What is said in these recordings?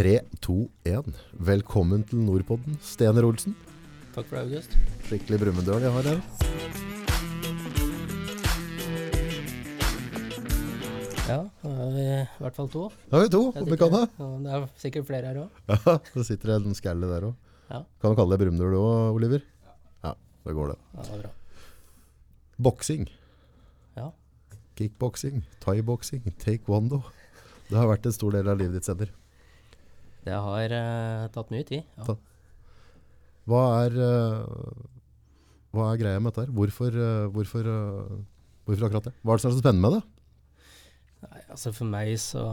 3, 2, 1. Velkommen til Nordpodden, Stener Olsen. Takk for det, August. Skikkelig Brumunddøl jeg har her. Ja, da er vi i hvert fall to. Da er vi to, om vi kan det. Det er sikkert flere her òg. Ja, det sitter en skalle der òg. Ja. Kan du kalle deg Brumunddøl òg, Oliver? Ja, det går det. Ja, det er bra. Boksing, Ja. kickboksing, thaiboksing, taekwondo. Det har vært en stor del av livet ditt, Sender. Det har uh, tatt mye tid. Ja. Hva er, uh, hva er greia med dette her? Hvorfor, uh, hvorfor, hvorfor akkurat det? Hva er det som er så spennende med det? Nei, altså For meg så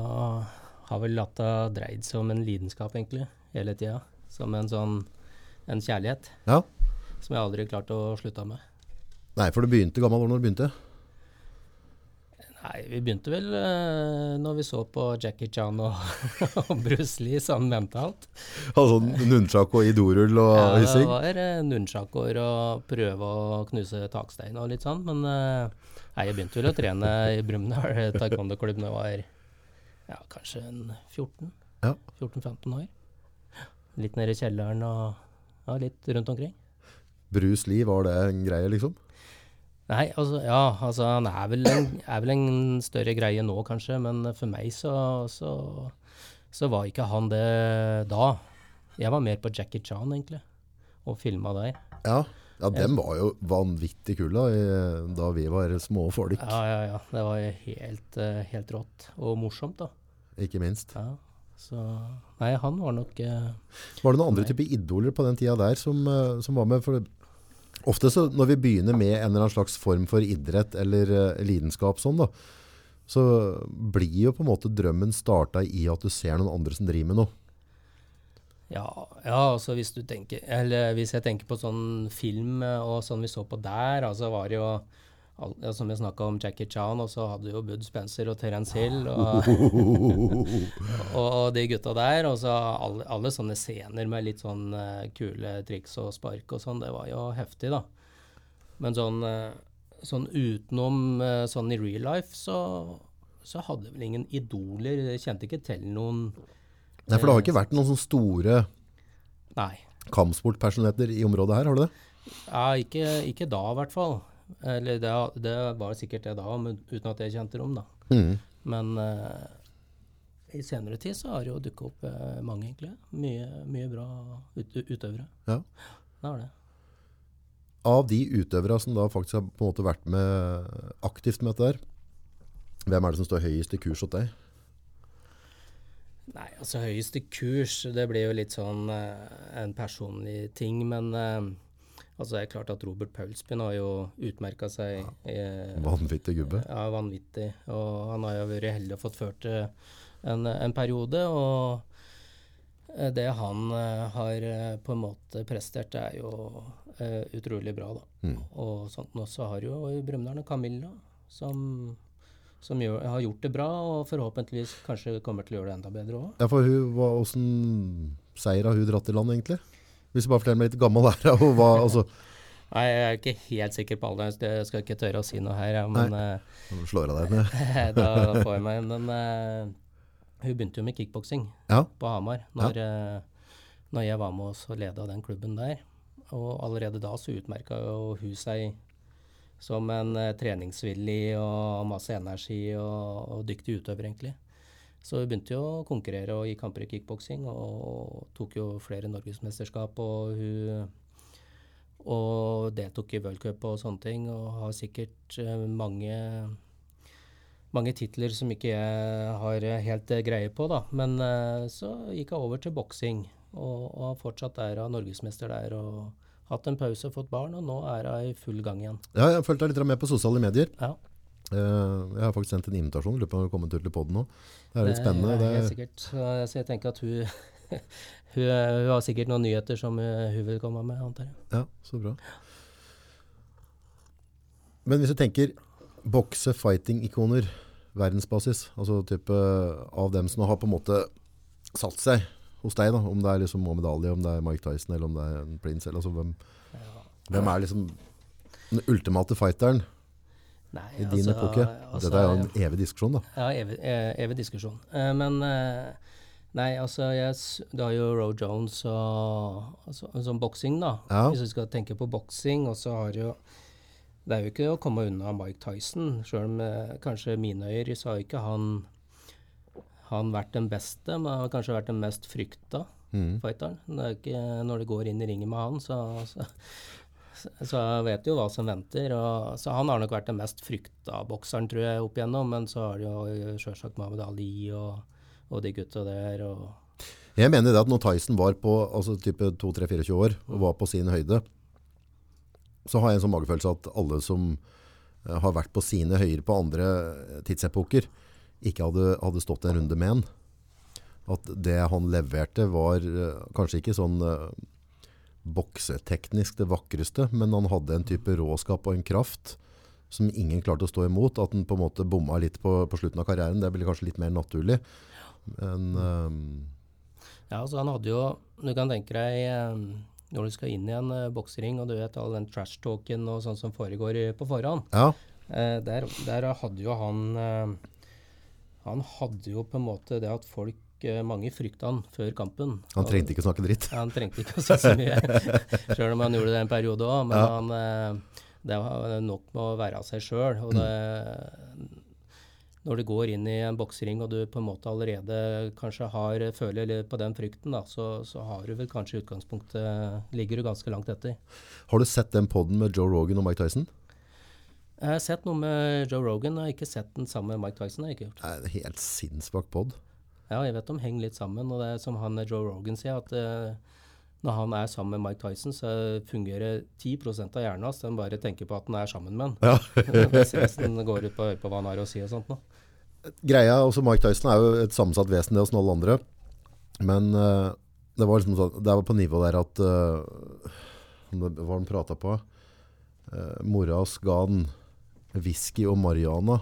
har vel latta dreid seg om en lidenskap, egentlig, hele tida. Som en sånn en kjærlighet Ja. som jeg aldri klarte å slutte med. Nei, for du begynte gammel år når du begynte. Nei, vi begynte vel uh, når vi så på Jackie Chan og, og Bruce Lee sånn mentalt. Altså nunchako og idorull og Ja, det var uh, nunchakoer og prøve å knuse takstein og litt sånn, men uh, nei, jeg begynte vel å trene i Brumunddal taekwondo-klubb da jeg var ja, kanskje en 14? Ja. 14-15 år. Litt nede i kjelleren og ja, litt rundt omkring. Bruce Lee, var det en greie, liksom? Nei, altså, ja, altså han er vel, en, er vel en større greie nå, kanskje, men for meg så, så, så var ikke han det da. Jeg var mer på Jackie Chan, egentlig, og filma der. Ja. Ja, dem var jo vanvittig kule da, i- da vi var små folk, Ja, ja, ja. Det var helt, helt rått. Og morsomt, da. ikke minst. Ja. Så Nei, han var nok uh, Var det noen andre typer idoler på den tida der som, eh, som var med? For ofte så når vi begynner med en eller annen slags form for idrett eller uh, lidenskap sånn da, så blir jo på en måte drømmen starta i at du ser noen andre som driver med noe. ja, ja, altså hvis tenker hvis jeg tenker på sånn film eh, og sånn vi så på der, altså var det jo ja, Som vi snakka om Jackie Chan, og så hadde jo Bud Spencer og Terence Hill og, og, de gutta der. Og så alle, alle sånne scener med litt sånn uh, kule triks og spark og sånn, det var jo heftig, da. Men sånn, uh, sånn utenom uh, sånn i real life, så, så hadde vel ingen idoler. Jeg kjente ikke til noen Nei, for det har ikke vært noen sånne store Nei. kampsportpersonligheter i området her, har du det? Ja, ikke, ikke da i hvert fall. Eller det, det var sikkert det da, men uten at jeg kjente dem, da. Mm. Men uh, i senere tid så har det jo dukket opp uh, mange, egentlig. Mye, mye bra ut, utøvere. Ja. Det har det. Av de utøvere som da faktisk har på en måte vært med aktivt med dette her, hvem er det som står høyest i kurs hos deg? Nei, altså høyeste kurs, det blir jo litt sånn uh, en personlig ting, men altså det er klart at Robert Paulsbyen har jo utmerka seg Ja. Vanvittig gubbe. Ja, vanvittig. Og han har jo vært heldig og fått ført det en, en periode. Og eh, det han eh, har eh, på en måte prestert, er jo eh, utrolig bra, da. Mm. Og sånt nå så har jo Brumunddal Camilla som, som gjør, har gjort det bra, og forhåpentligvis kanskje kommer til å gjøre det enda bedre òg. Ja, for hun, hva, hvordan seier har hun dratt i land egentlig? Hvis du bare forteller meg litt gammel her, og hva, altså, Nei, jeg er ikke helt sikker på alderen, jeg skal ikke tørre å si noe her, ja, men Nei. Du slår jeg deg ned. da får jeg meg Men uh, hun begynte jo med kickboksing. Ja, på Hamar når, eh, når jeg var med oss og leda den klubben der. Og allerede da så utmerka jo hun seg som en uh, treningsvillig og masse energi og, og dyktig utøver, egentlig. Så hun begynte jo å konkurrere og i kamper i kickboksing og tok jo flere norgesmesterskap. Og hun og deltok i worldcup og sånne ting, og har sikkert eh, mange mange titler som ikke jeg har eh, helt eh, greie på, da. Men så gikk jeg over til boksing, og, og har fortsatt der og er norgesmester der. Og hatt en pause, og fått barn, og nå er jeg i full gang igjen. ja jeg har fulgt deg litt med på sosiale medier. Ja, jeg har faktisk sendt en invitasjon. Lurer på om hun kommer til poden nå. Det er litt spennende. Det helt sikkert. Så, jeg tenker at hun, hun, hun har sikkert noen nyheter som hun, vil komme med, antar jeg. ja, så bra. Men hvis du tenker bokse, fighting-ikoner, verdensbasis, altså type av dem som har på en måte satt seg hos deg, da, om det er liksom Mohammed Ali, om det er Mike Tyson, eller om det er Prince, eller altså hvem, Ja. hvem er liksom den ultimate fighteren Nei, i din altså, epoke? altså, Dette er jo en evig diskusjon da. Ja, evig, eh, evig diskusjon. Eh, men eh, Nei, altså yes, Du har jo Roe Jones og altså, sånn boksing, da. Ja. Hvis du skal tenke på boksing, og så har jo Det er jo ikke å komme unna Mike Tyson. Sjøl om kanskje mine øyne så har ikke han han vært den beste, men han har kanskje vært den mest frykta Mm. fighteren. Er ikke, når det går inn i ringen med han, så, så, så, jeg vet jo hva som venter. Og, så han har nok vært den mest frykta bokseren, tror jeg, opp igjennom. Men så har det jo sjølsagt Mahmoud Ali og, og de gutta der. og Jeg mener det at når Tyson var på altså type 2-3-24 år og var på sin høyde, så har jeg en sånn magefølelse at alle som eh, har vært på sine høyder på andre eh, tidsepoker, ikke hadde, hadde stått en runde med en. At det han leverte var eh, kanskje ikke sånn bokseteknisk det vakreste, men han hadde en type råskap og en kraft som ingen klarte å stå imot. At han på en måte bomma litt på, på slutten av karrieren, det ble kanskje litt mer naturlig. Men um Ja, altså han hadde jo Du kan tenke deg eh, når du skal inn i en eh, boksering, og du vet all den trash-talken og sånn som foregår på forhånd. ja, der, der hadde jo han Han hadde jo på en måte det at folk eh, Mange frykta han før kampen. han trengte ikke å snakke dritt. Ja, han trengte ikke å si så mye, sjøl om han gjorde det en periode òg. Men Ja. han, eh, det var nok med å være seg sjøl. Og det, når du går inn i en boksering og du på en måte allerede kanskje har, føler litt på den frykten, da, så, så har du vel kanskje i utgangspunktet Ligger du ganske langt etter. Har du sett den podden med Joe Rogan og Mike Tyson? Jeg har sett noe med Joe Rogan, jeg har ikke sett den sammen med Mike Tyson. har ikke gjort. Det er en helt sinnssvak pod. Ja, jeg vet de henger litt sammen. Og det er som han Joe Rogan sier, at eh, når han er sammen med Mike Tyson, så fungerer 10% av hjernen hans. Den bare tenker på at han er sammen med han. Ja. går ut på å høre på hva han har å si og sånt nå. Greia, også Mike Tyson er jo et sammensatt vesen, det hos alle andre. Men uh, det var liksom sånn, det var på nivå der at uh, Hva var han prata på? Uh, mora hans ga han whisky og marihuana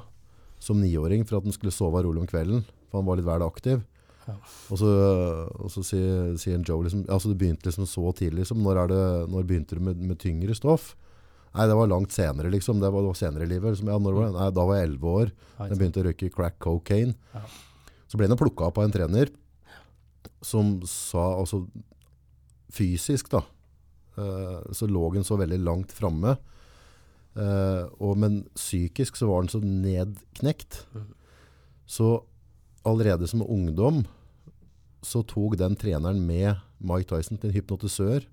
som niåring for at han skulle sove rolig om kvelden. For han var litt vel aktiv. Ja. Og så, og så sier, sier Joe liksom, altså du begynte liksom så tidlig. Liksom. Når, er det, når begynte du med, med tyngre stoff? Nei, det var langt senere, liksom. Det var, det var senere i livet. Liksom, ja, var? Nei, da var jeg 11 år. Jeg begynte å røyke crack cocaine. Ja. Så ble han plukka opp av en trener som sa altså fysisk, da. eh, så lå han så veldig langt framme. eh, men psykisk så var han så nedknekt. Mhm. Så allerede som ungdom så tok den treneren med Mike Tyson til en hypnotisør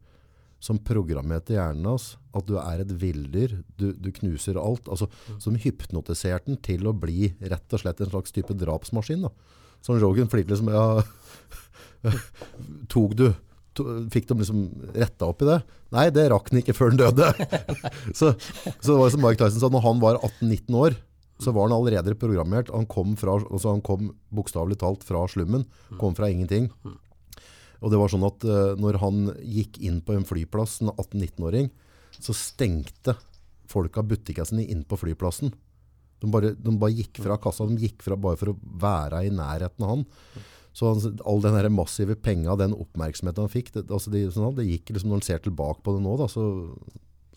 som programmerte hjernen hans at du er et villdyr, du, du knuser alt. Altså, Som hypnotiserte den til å bli rett og slett en slags type drapsmaskin. Da. Som Rogan flirte liksom ja, Tok du to, Fikk de liksom retta opp i det? Nei, det rakk han ikke før han døde. så, så det var som Mike Tyson sa, når han var 18-19 år, så var han allerede programmert. Han kom, fra, altså bokstavelig talt fra slummen, kom fra ingenting. Og det var sånn at uh, når han gikk inn på en flyplass, en 18-19-åring, så stengte folka butikkene sine inn på flyplassen. De bare, de bare gikk fra kassa, de gikk fra bare for å være i nærheten av han. Så han, all den her massive penga, den oppmerksomheten han fikk, det, altså det, sånn, det gikk liksom, når han ser tilbake på det nå, da, så,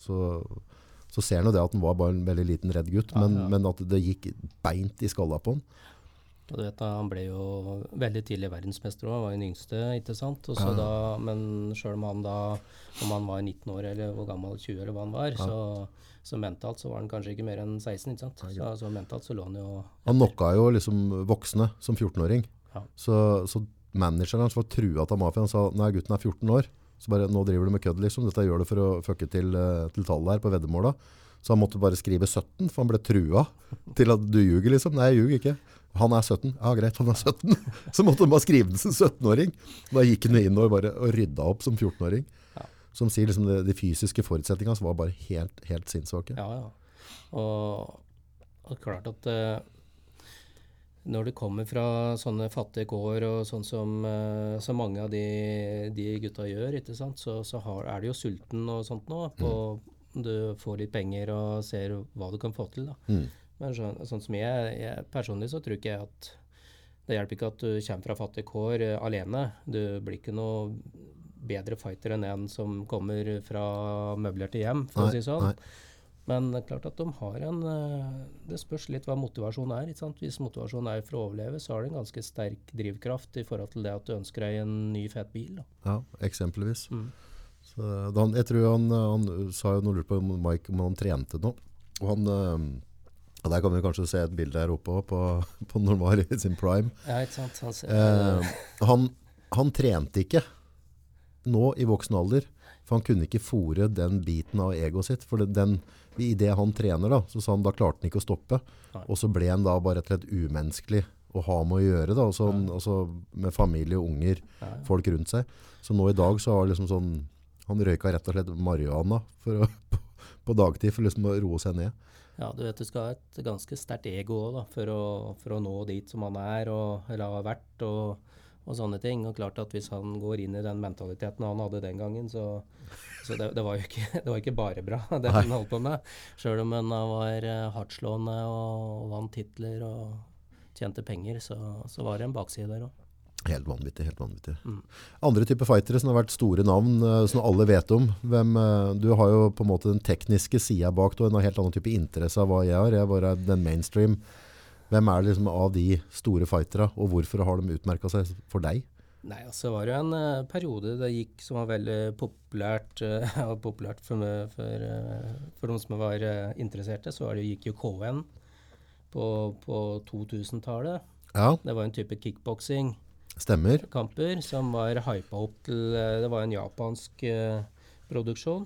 så, så ser han jo det at han var bare en veldig liten redd gutt, Ja, men, ja. men at det gikk beint i skalla på han. Og du vet, da, Han ble jo veldig tidlig verdensmester òg, var den yngste. ikke sant? Og så Ja. da, men sjøl om han da om han var 19 år eller hvor gammel 20 eller hva han var, så, så mentalt så var han kanskje ikke mer enn 16. ikke sant? Så, så mentalt så lå han jo Han knocka jo liksom voksne som 14-åring. Ja. Så, så manageren hans var trua av mafiaen. Han sa nei, gutten er 14 år. Så bare, nå driver du med kødd, liksom. Dette gjør du for å fucke til, eh, til tallet her på veddemåla. Så han måtte bare skrive 17, for han ble trua til at du ljuger, liksom. Nei, jeg ljuger ikke. Han er 17. Ja, greit, han er 17. Så måtte han bare skrive det som 17-åring. Da gikk han inn og bare og rydda opp som 14-åring. Ja. Som sier liksom det, de fysiske forutsetningene hans var bare helt, helt sinnssvake. Ja, ja. Og, og klart at eh, når det kommer fra sånne fattige kår, og sånn som eh, så mange av de, de gutta gjør, ikke sant, så, så har, er du jo sulten og sånt nå. På, Du får litt penger og ser hva du kan få til. da. Mm. Men sånn, sånn som jeg, jeg personlig så tror ikke jeg at det hjelper ikke at du kommer fra fattige kår uh, alene. Du blir ikke noe bedre fighter enn en som kommer fra møblerte hjem, for Nei, å si sånn. nei. Men det er klart at de har en eh, Det spørs litt hva motivasjonen er. ikke sant? Hvis motivasjonen er for å overleve, så har du en ganske sterk drivkraft i forhold til det at du ønsker deg en ny, fet bil. da. Ja, eksempelvis. Mm. Så, han, jeg tror han, han sa jo noe lurt på Mike om han trente nå. Og han eh, og Der kan vi kanskje se et bilde her oppe på, på når han var i sin prime. Ja, ikke sant? Han, Eh, han, han trente ikke nå i voksen alder, for han kunne ikke fòre den biten av egoet sitt. For den, i det han trener, da, så sa han da klarte han ikke å stoppe. Nei. Og så ble han da bare rett og slett umenneskelig å ha med å gjøre, da, også, også altså med familie og unger, ja. folk rundt seg. Så nå i dag så har liksom sånn, han røyka rett og slett marihuana for å, på, på dagtid for liksom å roe seg ned. Ja, du vet du skal ha et ganske sterkt ego òg, da, for å, for å nå dit som han er, og, eller har vært, og, og sånne ting. Og klart at hvis han går inn i den mentaliteten han hadde den gangen, så, så det, det, var jo ikke, det var ikke bare bra, det Nei. han holdt på med. Sjøl om han var eh, hardtslående og vant titler og tjente penger, så, så var det en bakside der òg. Helt vanvittig, helt vanvittig. Mm. Andre typer fightere som har vært store navn, eh, som alle vet om. Hvem, eh, du har jo på en måte den tekniske sida bak, og en helt annen type interesse av hva jeg har. Jeg bare er den mainstream. Hvem er det liksom av de store fighterne, og hvorfor har de utmerka seg for deg? Nei, altså var jo en uh, periode det gikk som var veldig populært, uh, populært for, for, uh, for de som var interesserte. Så det, gikk jo KN på, på 2000-tallet. Ja, Det var en type kickboksing-kamper som var hypa opp til Det var en japansk produksjon.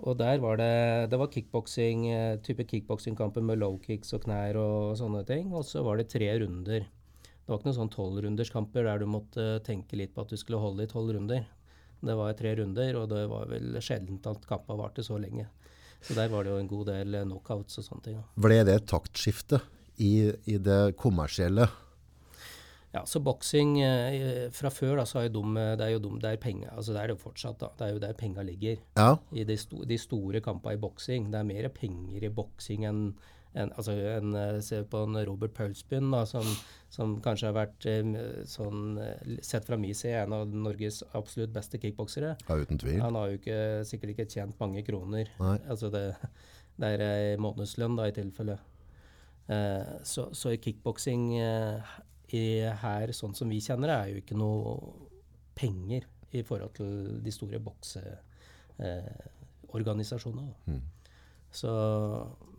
Og der var det Det var kickboksing, eh, type kickboksingkamper med low kicks og knær og sånne ting. Og så var det tre runder. Det var ikke noen sånn tolvrunderskamper der du måtte tenke litt på at du skulle holde i tolv runder. Det var tre runder, og det var vel sjeldent at kampa varte så lenge. Så der var det jo en god del knockouts og sånne ting. Ble det et taktskifte i, i det kommersielle? Ja, så boksing eh, fra før da, så er jo dum, det er jo dum, det er penger, altså det er det fortsatt da, det er jo der penga ligger. Ja, I de, sto, de store kampene i boksing, det er mer penger i boksing enn, en, altså en, eh, se på en Robert Paulsbyen da, som, som kanskje har vært eh, sånn, eh, sett fra min side, en av Norges absolutt beste kickboksere. ja uten tvil. Han har jo ikke, sikkert ikke tjent mange kroner. Nei. Altså det, det er ei månedslønn da, i tilfelle. Eh, så, så i kickboksing eh, i her, sånn som vi kjenner det, er jo ikke noe penger i forhold til de store bokseorganisasjonene. Mm. Så,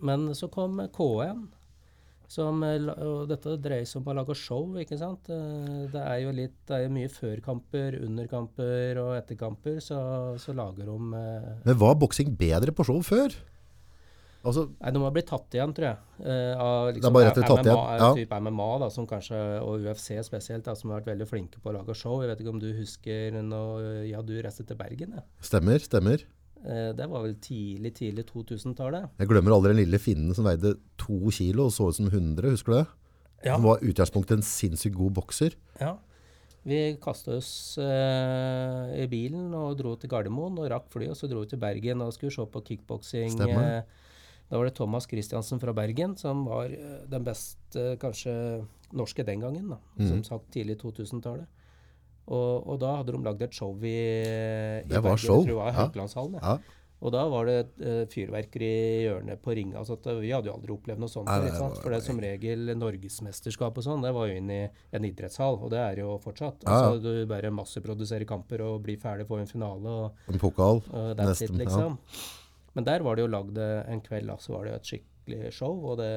men så kom KN. Som, eh, og dette dreier seg om å lage show, ikke sant. Eh, Det er jo litt, det er mye førkamper, underkamper og etterkamper, så, så lager de eh, Men var boksing bedre på show før? Altså, Nei, de har blitt tatt igjen, tror jeg. eh, av Det er bare og slett tatt igjen, ja. Type MMA, da, som kanskje, og UFC spesielt, da, som har vært veldig flinke på å lage show. Jeg vet ikke om du husker når ja, du reiste til Bergen? Ja. stemmer, stemmer. Eh, det var vel tidlig, tidlig 2000-tallet. Jeg glemmer aldri den lille finnen som veide to kilo og så ut som 100, husker du det? Ja. Som var utgangspunktet en sinnssykt god bokser. Ja. Vi kasta oss eh, i bilen og dro til Gardermoen og rakk fly, og så dro vi til Bergen og skulle se på kickboksing. Stemmer. Eh, da var det Thomas Christiansen fra Bergen som var eh, den beste, kanskje norske den gangen, da, mm. som sagt tidlig 2000-tallet. Og, og da hadde de lagd et show i, i Det var Bergen, show, jeg tror det var. Haukelandshallen. Ja. Ja. Og da var det uh, fyrverkeri i hjørnet på ringa. Altså eh, vi hadde jo aldri opplevd noe sånt. Nei, det var- For det er som regel norgesmesterskap og sånn, det var jo inn i en idrettshall, og det er jo fortsatt. Ja. Altså Du bare masseproduserer kamper og blir ferdig får en finale, og, En pokal. og that's Nesten, it, ja. Men der var det jo lagd eh, en kveld, da, så var det jo et skikkelig show, og det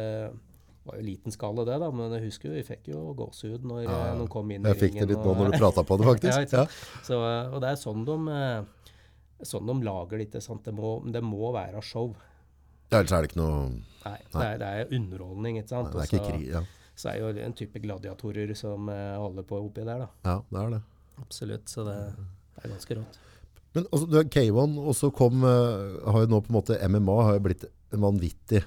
var jo liten skala det, da, men jeg husker jo, vi fikk jo gåsehud når Ja, ja. noen kom inn Jeg fikk det litt nå når du prata på det, faktisk. Ja. Så, eh, og det er sånn de, eh, sånn de lager det, ikke sant. Det må, det må være show. Ellers er det ikke noe Nei, det er, det er underholdning, ikke sant. Nei, det er ikke så- krig. Ja. så er jo en type gladiatorer som eh, holder på oppi der, da. ja, det er det. Absolutt. Så det, det er ganske rått. Men altså, du har K1, og så kom eh, har jo nå på en måte MMA har jo blitt vanvittig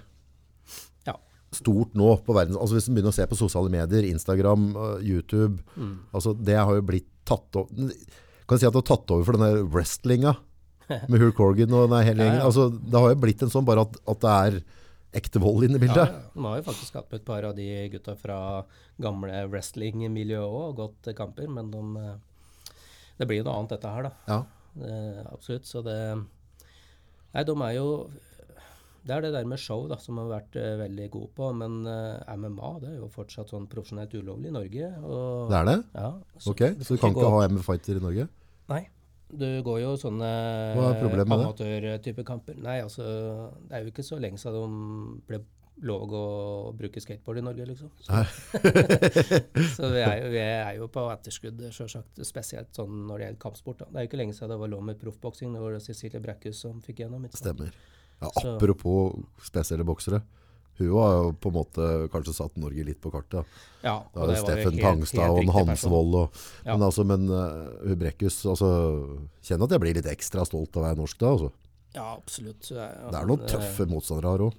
Ja. stort nå på verden. Altså Hvis du begynner å se på sosiale medier, Instagram, eh, YouTube Mm. altså Det har jo blitt tatt over Kan si at det har tatt over for denne wrestlinga med Hulk Horgan og den hele gjengen? ja. Altså, det har jo blitt en sånn bare at, at det er ekte vold inne i bildet. ja. De har jo faktisk hatt med et par av de gutta fra gamle wrestling-miljøet òg, og gått kamper, men de, eh, det blir jo noe annet dette her, da. Ja. Eh, absolutt. Så det Nei, de er jo Det er det der med show da, som har vært eh, veldig god på. Men eh, MMA det er jo fortsatt sånn profesjonelt ulovlig i Norge. Og, Det er det? Ja, Ok, så du kan gå- ikke ha MF-fighter i Norge? Nei. Du går jo sånne amatørtype kamper. Nei, altså Det er jo ikke så lenge siden de ble lov å bruke skateboard i Norge, liksom. Så, så vi, er jo, vi er jo på etterskudd, sjølsagt. Spesielt sånn når det gjelder kampsport. Da. Det er jo ikke lenge siden det var lov med proffboksing. Det var Cecilie Brækhus som fikk gjennom. Stemmer. Ja, Så- apropos spesielle boksere. Hun har jo på en måte kanskje satt Norge litt på kartet. da. Ja, og det det Steffen helt- Tangstad helt og. Hansvold. Og, Ja. Men, altså, men uh, hun Brekkhus altså, Kjenner at jeg blir litt ekstra stolt av å være norsk da. Altså. Ja, absolutt. Det er, Det er noen eh, tøffe motstandere her òg.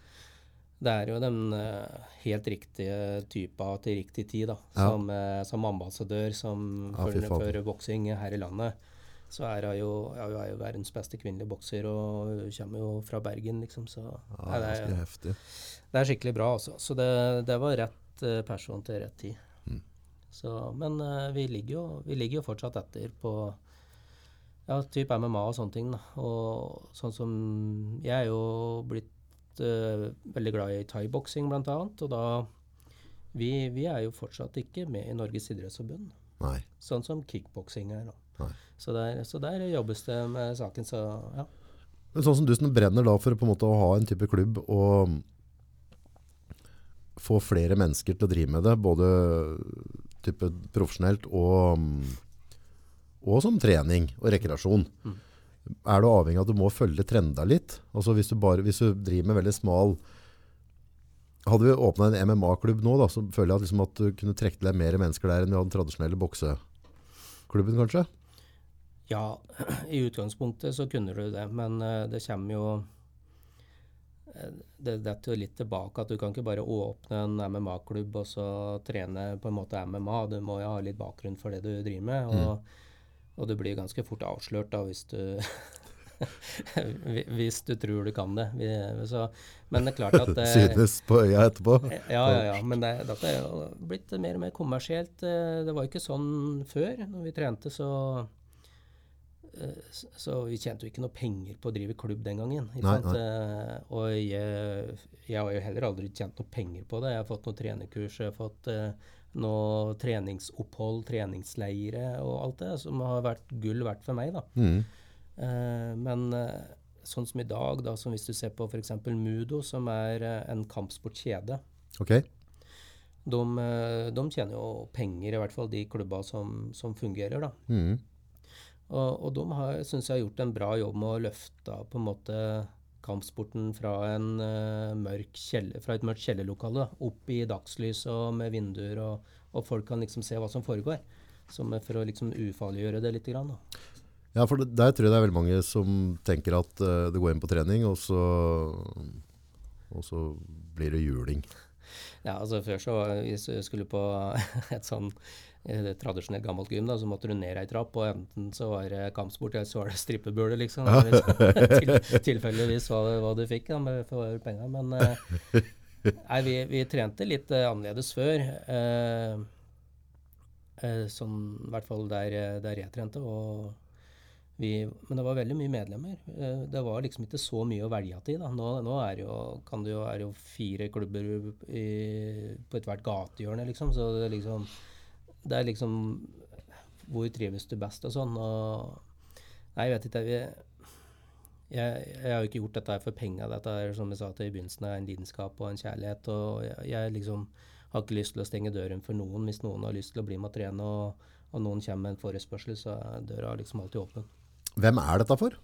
Det er jo den eh, helt riktige typa til riktig tid, da. Ja. Som, eh, som ambassadør som Ja, for boksing her i landet. Så er hun jo, ja, er jo verdens beste kvinnelige bokser, og hun kommer jo fra Bergen, liksom. Så Ja, det, er, heftig. det er skikkelig bra, altså. Så det, det var rett eh, person til rett tid. Mm. Så, men vi, ligger jo, vi ligger jo fortsatt etter på ja, type MMA og sånne ting. Da. Og sånn som Jeg er jo blitt eh, veldig glad i thaiboksing, annet. Og da vi, vi er jo fortsatt ikke med i Norges idrettsforbund, Nei. sånn som kickboksing er. Så, der, så der jobbes det med saken, så ja. Men sånn som du som brenner da for på en måte å ha en type klubb og få flere mennesker til å drive med det, både type profesjonelt og, og som trening og rekreasjon. Mm. Er du avhengig av at du må følge trenda litt? Altså hvis du, bare, hvis du driver med veldig smal Hadde vi åpna en MMA-klubb nå, da, så føler jeg at, liksom at du kunne trekke til deg mer mennesker der enn vi hadde den tradisjonelle bokseklubben, kanskje? Ja, i utgangspunktet så kunne du det, men eh, det kommer jo eh, Det detter jo litt tilbake at du kan ikke bare åpne en MMA-klubb og så trene på en måte MMA. Du må jo ha litt bakgrunn for det du driver med. Og, og du blir ganske fort avslørt da hvis du Hvis du tror du kan det. Vi, så, men det er klart at det, Synes på øya etterpå. ja, ja, ja. Men det, dette er jo blitt mer og mer kommersielt. Eh, Det var jo ikke sånn før. Når vi trente, så eh, Så vi tjente jo ikke noe penger på å drive klubb den gangen. Nei? Eh, Og jeg, jeg har jo heller aldri tjent noe penger på det. Jeg har fått noen trenerkurs, jeg har fått eh, noe treningsopphold, treningsleire og alt det, som har vært gull verdt for meg. da. Mm. Uh, men uh, sånn som i dag, da, som hvis du ser på f.eks. Mudo, som er uh, en kampsportkjede, okay. de, de tjener jo penger, i hvert fall de klubba som, som fungerer. da. Mm. Og, og de syns jeg har gjort en bra jobb med å løfte på en måte kampsporten fra, en, eh, mørk kjeller, fra et mørkt kjellerlokale opp i dagslys og med vinduer, og, og folk kan liksom se hva som foregår. Som for å liksom ufarliggjøre det litt. Grann. Ja, for det- der tror jeg det er veldig mange som tenker at uh, det går inn på trening, og så, og så blir det juling. Ja, altså Før så du skulle på et sånn tradisjonelt gammelt gym, da, så måtte du ned ei trapp, og enten så var det kampsport, eller så var det strippebule, liksom. Til, tilfeldigvis hva, hva du fikk da, med, for penger. Men uh, nei, vi, vi trente litt uh, annerledes før. Uh, sånn, I hvert fall der, der jeg trente. og vi, men det var veldig mye medlemmer. Det var liksom ikke så mye å velge til. Da. Nå, nå er, det jo, kan det jo, er det jo fire klubber i, på ethvert gatehjørne, liksom. Så det liksom Det er liksom Hvor trives du best og sånn. Og Nei, jeg vet ikke. Vi, jeg, jeg har jo ikke gjort dette for penga. Dette er som jeg sa til i begynnelsen, er en lidenskap og en kjærlighet. Og jeg, jeg liksom har ikke lyst til å stenge døren for noen. Hvis noen har lyst til å bli med og trene, og, og noen kommer med en forespørsel, så er døra liksom alltid åpen. Hvem er dette for?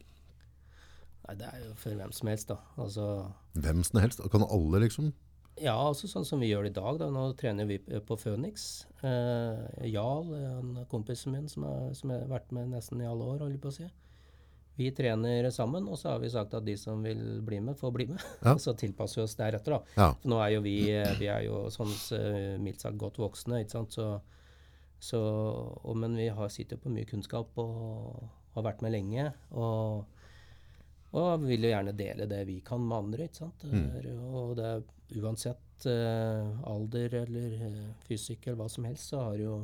Nei, det er jo for hvem som helst, da. Altså, Hvem som helst? Kan alle liksom? Ja, altså sånn som vi gjør det i dag. da. Nå trener vi på Phoenix. Eh, Jarl, en kompisen min som har, som har vært med nesten i alle år, holder på å si. Vi trener sammen, og så har vi sagt at de som vil bli med, får bli med. Ja. så tilpasser vi oss deretter, da. Ja. For nå er jo vi, vi er jo sånn eh, mildt sagt godt voksne, ikke sant. Så, så, og, men vi har, sitter på mye kunnskap og har vært med lenge. Og, og vil jo gjerne dele det vi kan med andre. ikke sant? Er, og det er uansett uh, alder eller uh, fysikk eller hva som helst, så har jo,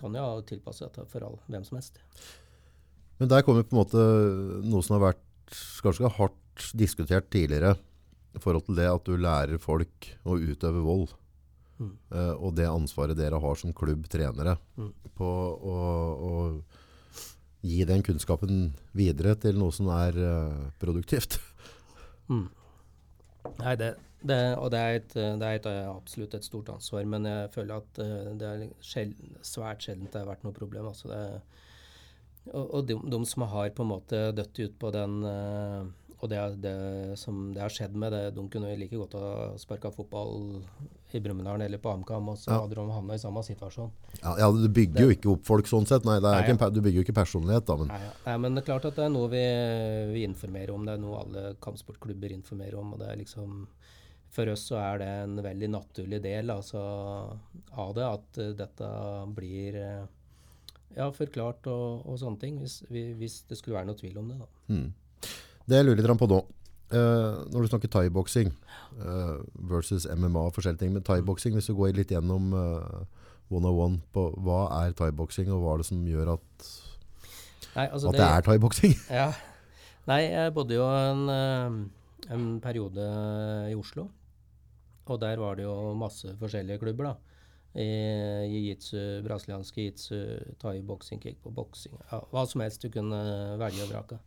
kan jo tilpasse dette for all, hvem som helst. Men der kommer på en måte noe som har vært ganske hardt diskutert tidligere. i forhold til det at du lærer folk å utøve vold. Mm. Uh, og det ansvaret dere har som klubb trenere Mm. på å gi den kunnskapen videre til noe som er uh, produktivt. Mm. Nei, det, det, og det er, et, det er et, eh, absolutt et stort ansvar, men jeg føler at eh, det er sjel- svært sjelden det har vært noe problem. Altså det, og og de, de som har på en måte dødd ut på den uh, Og det, er det som det har skjedd med, det, de kunne like godt ha sparka fotball i Brumunddal eller på AMCAM, og så Ja. hadde de havna i samme situasjon. Ja, ja, Du bygger jo ikke opp folk sånn sett. Nei, det Nei, ikke en, du bygger jo ikke personlighet. da, men Nei, ja. Nei, men det er klart at det er noe vi, vi informerer om. Det er noe alle kampsportklubber informerer om. og det er liksom For oss så er det en veldig naturlig del altså, av det, at eh, dette blir eh, ja, forklart og, og sånne ting. Hvis, hvis det skulle være noe tvil om det. da. Mm. Det jeg lurer litt på nå, eh, når du snakker thaiboksing uh, versus MMA og forskjellige ting, men thaiboksing, hvis du går litt gjennom uh, one-on-one på hva er thaiboksing, og hva er det som gjør at, Nei, altså at det er thaiboksing? Ja. Nei, jeg bodde jo en, eh, en periode i Oslo. Og der var det jo masse forskjellige klubber, da. I jiu-jitsu, brasiliansk jiu-jitsu, thai-boksing, kickboksing ja, Hva som helst du kunne velge og vrake.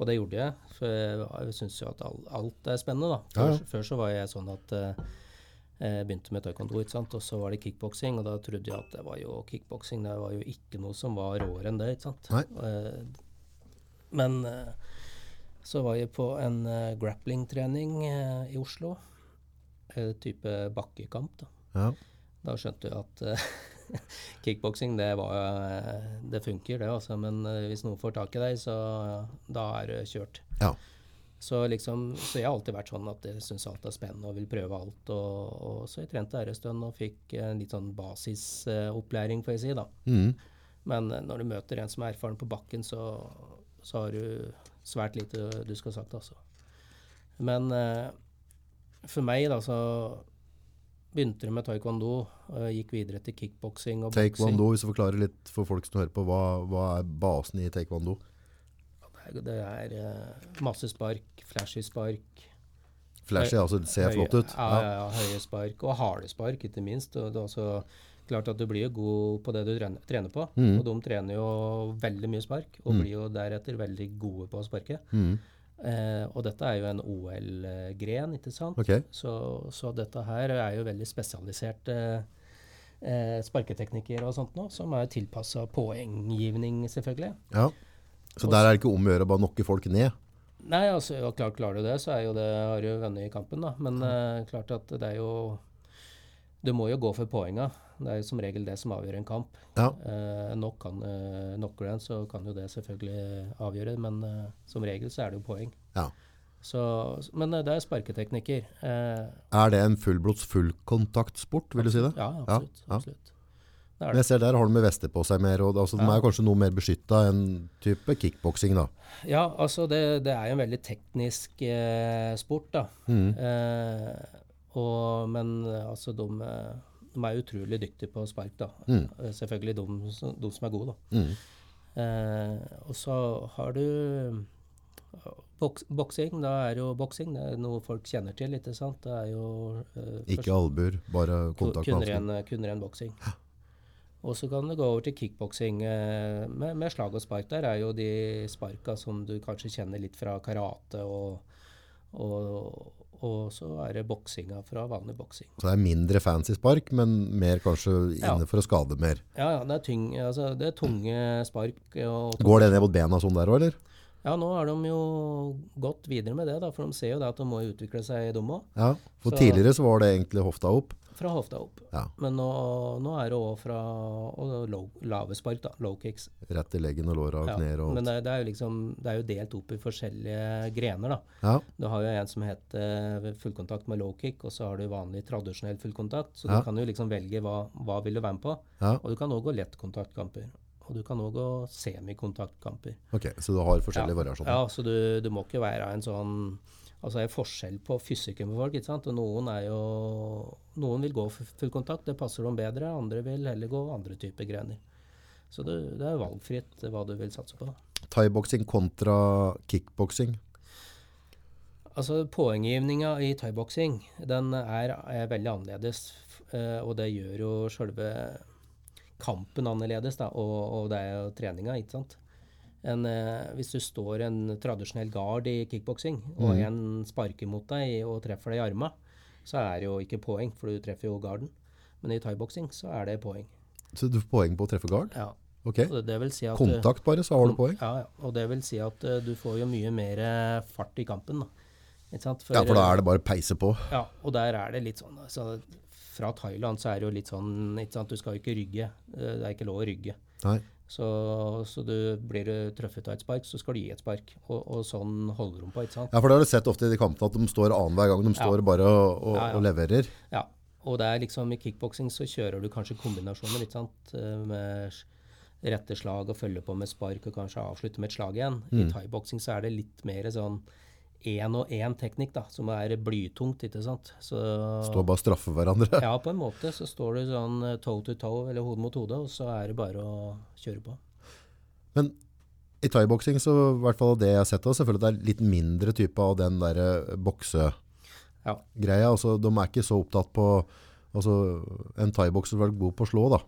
Og det gjorde jeg, for jeg, syns jo at alt er spennende, da. Før, Ja, ja. før så var jeg sånn at eh, jeg begynte med taekwondo, ikke sant? og så var det kickboksing. Og da trodde jeg at det var jo kickboksing, det var jo ikke noe som var råere enn det. ikke sant? Nei. Eh, men eh, så var jeg på en grappling-trening i Oslo. Type bakkekamp. Da Ja. Da skjønte jeg at kickboksing, det, eh, det funker, det. altså. Men eh, hvis noen får tak i deg, så da er det kjørt. Ja. Så liksom, så jeg har alltid vært sånn at jeg syns alt er spennende og vil prøve alt. Og, og så jeg trente der en stund og fikk en litt sånn basisopplæring, får jeg si. da. Mm. Men eh, når du møter en som er erfaren på bakken, så, så har du svært lite du skal ha sagt, altså. Men eh, for meg, da, så begynte det med taekwondo, gikk videre til kickboksing og boksing. Taekwondo, hvis du forklarer litt for folk som hører på, hva, hva er basen i taekwondo? Det er, det eh, masse spark, flashy spark. Flashy, altså det ser høye- flott ut. Ja, ja, ja, høye spark, og harde spark, ikke minst. Og det er også klart at du blir jo god på det du trener på. Mm. Og de trener jo veldig mye spark, og Mm. blir jo deretter veldig gode på å sparke. Mm. Eh, og dette er jo en OL-gren, ikke sant? Okay. Så, så dette her er jo veldig spesialiserte eh, sparketeknikker og sånt nå, som er tilpassa poenggivning, selvfølgelig. ja. Så der er det ikke om å gjøre å bare nokke folk ned? Nei, altså, ja, klart klarer du det, så er jo det, har du vunnet i kampen, da. Men eh, klart at det er jo Du må jo gå for poenga. Det er jo som regel det som avgjør en kamp. Ja. Eh, nok kan, eh, knocker den, så kan jo det selvfølgelig avgjøre, men eh, som regel så er det jo poeng. Ja. Så, men eh, det er sparketeknikker. Eh, Er det en fullblods fullkontaktsport, vil du si det? Ja, absolutt. ja. absolutt. Det Men jeg ser der har de med vester på seg mer, og altså, de er kanskje noe mer beskytta enn type kickboksing da. Ja, altså det, det er jo en veldig teknisk eh, sport, da. Mm. Eh, og, men altså de, de er utrolig dyktige på spark, da. Mm. Eh, Selvfølgelig de, de som er gode, da. Mm. Eh, og så har du eh, boks, boksing. Da er jo boksing det er noe folk kjenner til, ikke sant. Det er jo eh, Ikke albuer, bare kontakt med hansker. ren, kun ren boksing. Og så kan du gå over til kickboksing eh, med, med slag og spark. Der er jo de sparka som du kanskje kjenner litt fra karate, og, og, og så er det boksinga fra vanlig boksing. Så det er mindre fancy spark, men mer kanskje Ja. inne for å skade mer. Ja, ja, det er, tyng, altså, det er tunge spark. Og Går det ned mot bena sånn der òg, eller? Ja, nå har de jo gått videre med det, da, for de ser jo det at de må utvikle seg, de òg. Ja, for Så- tidligere så var det egentlig hofta opp. Fra hofta opp. Ja, Men nå, nå er det òg fra low, lave spark, da. Low kicks. rett i leggen og låra og Ja, knær og men alt. det, det er jo liksom Det er jo delt opp i forskjellige grener, da. Ja, Du har jo en som heter fullkontakt med low kick, og så har du vanlig tradisjonell fullkontakt. Så du kan jo liksom velge hva, hva vil du være med på. ja, Og du kan òg gå lettkontaktkamper. Og du kan òg gå semikontaktkamper. ok. Så du har forskjellige variasjoner. Ja, så du, du må ikke være en sånn Altså det er forskjell på fysikken på folk, ikke sant. Og noen er jo Noen vil gå for full kontakt, det passer dem bedre. Andre vil heller gå andre typer grener. Så det, det er valgfritt hva du vil satse på. Thaiboksing kontra kickboksing. Altså Poenggivninga i thaiboksing den er, er veldig annerledes. eh, og det gjør jo sjølve kampen annerledes, da, og, og det er jo treninga, ikke sant. En, eh, hvis du står en tradisjonell gard i kickboksing, og en sparker mot deg og treffer deg i arma, så er det jo ikke poeng, for du treffer jo garden. Men i thaiboksing så er det poeng. Så du får poeng på å treffe guard? Ja. Ok. Det, det si at Kontakt bare, så har du poeng? Ja, ja. Og det vil si at uh, du får jo mye mer eh, fart i kampen, sant? Ja, for da er det bare å peise på. Ja, og der er det litt sånn altså, Fra Thailand så er det jo litt sånn ikke sant? Du skal jo ikke rygge. Eh, Det er ikke lov å rygge. Nei. Så, så du blir du truffet av et spark, så skal du gi et spark. Og, og sånn holder de på, ikke sant. Ja, for det har du sett ofte i de kampene at de står annenhver gang. De står bare og, og, Ja, ja. og leverer. Ja. Og det er liksom i kickboksing så kjører du kanskje kombinasjoner, ikke sant. Eh, Med rette slag og følge på med spark og kanskje avslutte med et slag igjen. I thaiboksing så er det litt mer sånn én og én teknikk, da, som er blytungt, ikke sant. Så Står bare og straffer hverandre. Ja, på en måte så står du sånn eh, toe to toe, eller hode mot hode, og så er det bare å kjøre på. Men i thaiboksing, så i hvert fall det jeg har sett, også, selvfølgelig det er litt mindre type av den der eh, boksegreia. Ja. Altså, de er ikke så opptatt på altså, En thaibokser er god på å slå, da.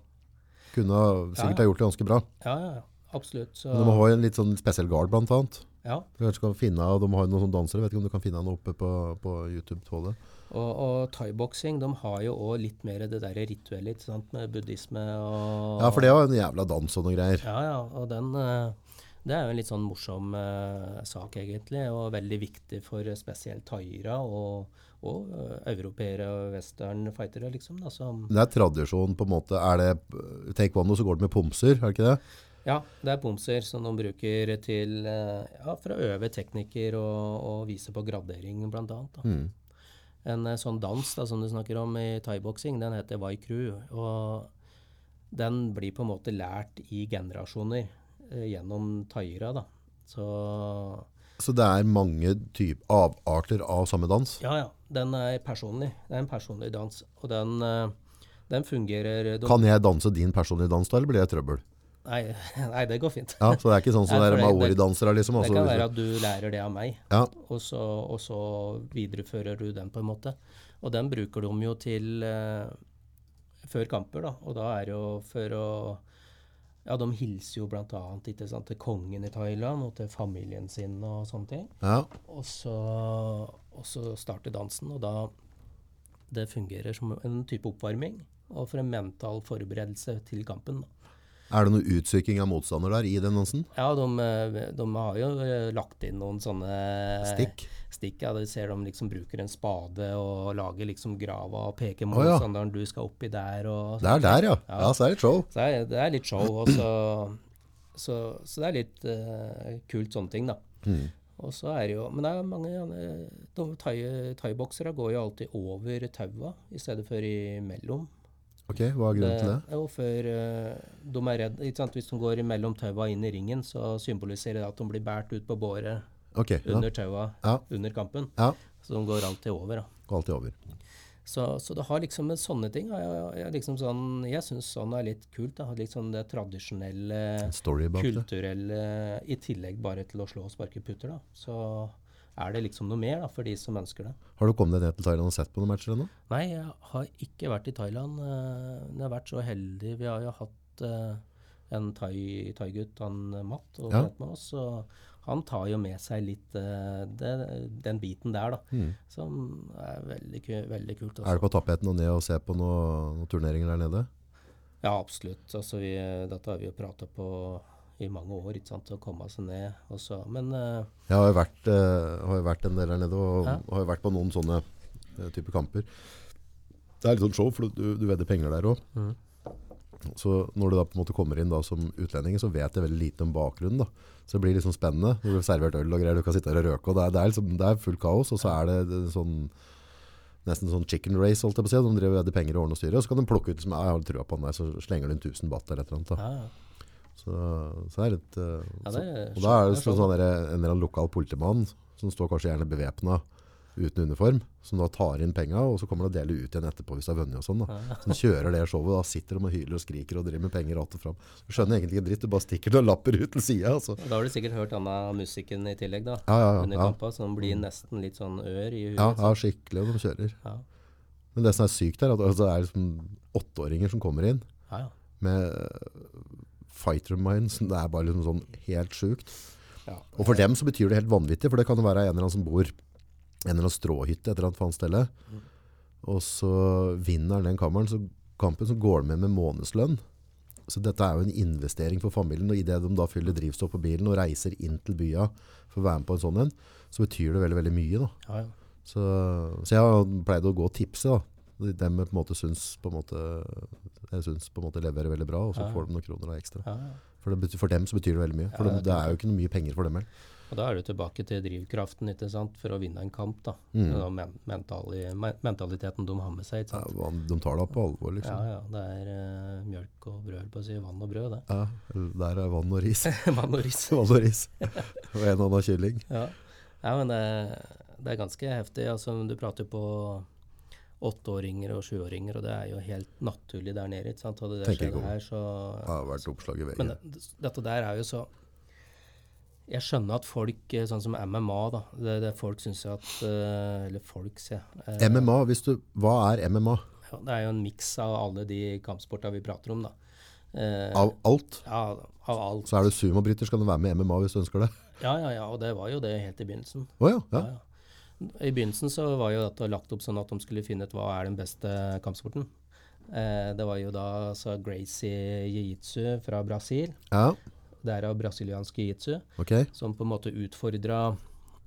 Kunne sikkert Ja, ja. ha gjort det ganske bra. Ja, ja, ja. Absolutt. Så, Men de må ha en litt sånn spesiell guard, blant annet. Ja. Du kanskje kan finne, de har jo noen sånne dansere, vet ikke om du kan finne noe oppe på, på YouTube. Tåle. Og, og thaiboksing, de har jo òg litt mer det der rituelle, ikke sant, med buddhisme og Ja, for det var en jævla dans og noen greier. Ja, ja. Og den eh, Det er jo en litt sånn morsom eh, sak, egentlig, og veldig viktig for spesielt thaiere og, og eh, europeere og western-fightere, liksom. Da, som Det er tradisjon, på en måte. Er det taekwondo, så går det med pomser, er det ikke det? Ja, det er pomser som de bruker til eh, Ja, for å øve teknikker og, og vise på gradering, annet. Mm. En eh, sånn dans da, som du snakker om i thaiboksing, den heter wai kru. Og den blir på en måte lært i generasjoner eh, gjennom thaiere, da. Så Så det er mange type avarter av samme dans? ja, ja. Den er personlig. Det er en personlig dans. Og den, den fungerer Kan jeg danse din personlige dans da, eller blir det trøbbel? Nei, nei, det går fint. Ja, så det er ikke sånn som Nei, det det- maori-dansere, liksom? Det Altså, kan være at du lærer det av meg, ja, og så, og så viderefører du den på en måte. Og den bruker de jo til eh, før kamper, da. Og da er det jo for å Ja, de hilser jo blant annet ikke sant, til kongen i Thailand og til familien sin og sånne ting. ja. Og så, og så starter dansen, og da Det fungerer som en type oppvarming. Og for en mental forberedelse til kampen. da. Er det noe utsyking av motstander der i den dansen? Ja, de, eh, de har jo eh, lagt inn noen sånne Stikk? Stikk, ja. Du ser de liksom bruker en spade og lager liksom grava og peker Å, ja. motstanderen du skal oppi der og Det er der, ja. Ja. Ja, så er det et show. Så det er, det er litt show, og så, så, så det er litt uh, kult sånne ting, da. Mm. Og så er det jo Men det er mange thaiboksere thai- går jo alltid over taua i stedet for imellom. Ok, hva er grunnen til det? er jo for eh, de er redd, ikke sant? Hvis de går mellom taua inn i ringen, så symboliserer det at de blir båret ut på båret Ok, ja. under taua Ja. under kampen. ja. Så de går alltid over. da. Går alltid over. Så, så det har liksom med sånne ting Jeg, jeg, liksom sånn, jeg syns sånn er litt kult. da, Liksom det tradisjonelle, kulturelle det. I tillegg bare til å slå og sparke putter, da. Så er det liksom noe mer da, for de som ønsker det. Har du kommet deg ned til Thailand og sett på noen matcher ennå? Nei, jeg har ikke vært i Thailand. eh, Jeg har vært så heldig. Vi har jo hatt eh, en thai- thai-gutt, han eh, Matt, og Ja. med oss. Og han tar jo med seg litt det, den biten der, da. Mm. Som er veldig, veldig kult. Er du på tapeten og ned og ser på noen noe turneringer der nede? Ja, absolutt. Altså, vi, dette har vi jo prata på i mange år, ikke sant, å komme seg ned. Og så, men uh, Jeg har jo vært, uh, har jo vært en del her nede, og Ja. har jo vært på noen sånne uh, type kamper. Det er litt sånn show, for du, du vedder penger der òg. Mhm. Så når du da på en måte kommer inn da som utlending, så vet jeg veldig lite om bakgrunnen. da. Så det blir liksom spennende. Du blir servert øl og greier, du kan sitte der og røke. og Det er, det er, liksom, det er fullt kaos, og så er det, det er sånn nesten sånn chicken race, holdt jeg på å si. De driver og vedder penger i årene og styrer, og så kan de plukke ut som jeg har trua på han der, så slenger de en 1000 baht eller et eller annet. da. ja, ja. Så, så det er litt uh, Ja, det er Og da er det sånn, sånn der, en eller annen lokal politimann som står kanskje gjerne bevæpna uten uniform, som da tar inn penga, og så kommer de og deler ut igjen etterpå hvis de har vunnet og sånn. da. Som kjører det showet, da sitter de og hyler og skriker og driver med penger alt og fram. Du skjønner egentlig ikke dritt, du bare stikker noen lapper ut til sida. Altså. Da har du sikkert hørt denne musikken i tillegg, da. Ja, ja, ja. Under kampa, som blir nesten litt sånn ør i huet. ja, ja skikkelig, og de kjører. ja. Men det som er sykt er at altså, det er liksom åtteåringer som kommer inn ja, ja. med eh, fighter minds. Det er bare liksom sånn helt sjukt. ja. Og for dem så betyr det helt vanvittig, for det kan jo være en eller annen som bor en eller annen stråhytte et eller annet faen sted. Og så vinner han den kammeren, så kampen så går han med med månedslønn. Så dette er jo en investering for familien, og i det de da fyller drivstoff på bilen og reiser inn til bya for å være med på en sånn en, så betyr det veldig, veldig mye da. ja, ja. Så, så jeg har pleid å gå og tipse da. Dem jeg på en måte syns på en måte, jeg syns på en måte leverer veldig bra, og så Ja, ja. får de noen kroner da ekstra. ja, ja. For, det betyr, for dem så betyr det veldig mye. For Ja, det, er jo ikke noe mye penger for dem heller. Og da er du tilbake til drivkraften ikke sant, for å vinne en kamp. da. Mm. Men mentali mentaliteten de har med seg. ikke sant? Ja, de tar det på alvor, liksom. ja. Det er uh, mjølk og brød, på å si. Vann og brød, det. Ja, der er vann og ris. Vann og ris. vann og ris. Og en annen kylling. Ja, ja men det, det er ganske heftig. Altså, du prater på åtteåringer og sjuåringer, og det er jo helt naturlig der nede. ikke sant? Hadde det skjedd her, så Det har vært oppslag i Men VG. det, dette der er jo så Jeg skjønner at folk, eh, sånn som MMA, da det, det Folk syns jo at eh, Eller folk, sier jeg. eh, MMA, hvis du, hva er MMA? ja, Det er jo en miks av alle de kampsporta vi prater om, da. Eh, Av alt? ja, av alt. Så er du sumobryter, skal du være med i MMA hvis du ønsker det. Ja, ja, ja. Og det var jo det helt i begynnelsen. Oh, ja, ja. Ja, ja. I begynnelsen så var jo dette lagt opp sånn at de skulle finne ut hva er den beste kampsporten. Eh, det var jo da altså Gracie Jiu-Jitsu fra Brasil. Ja, Det er av brasiliansk jiu-jitsu. okay. Som på en måte utfordra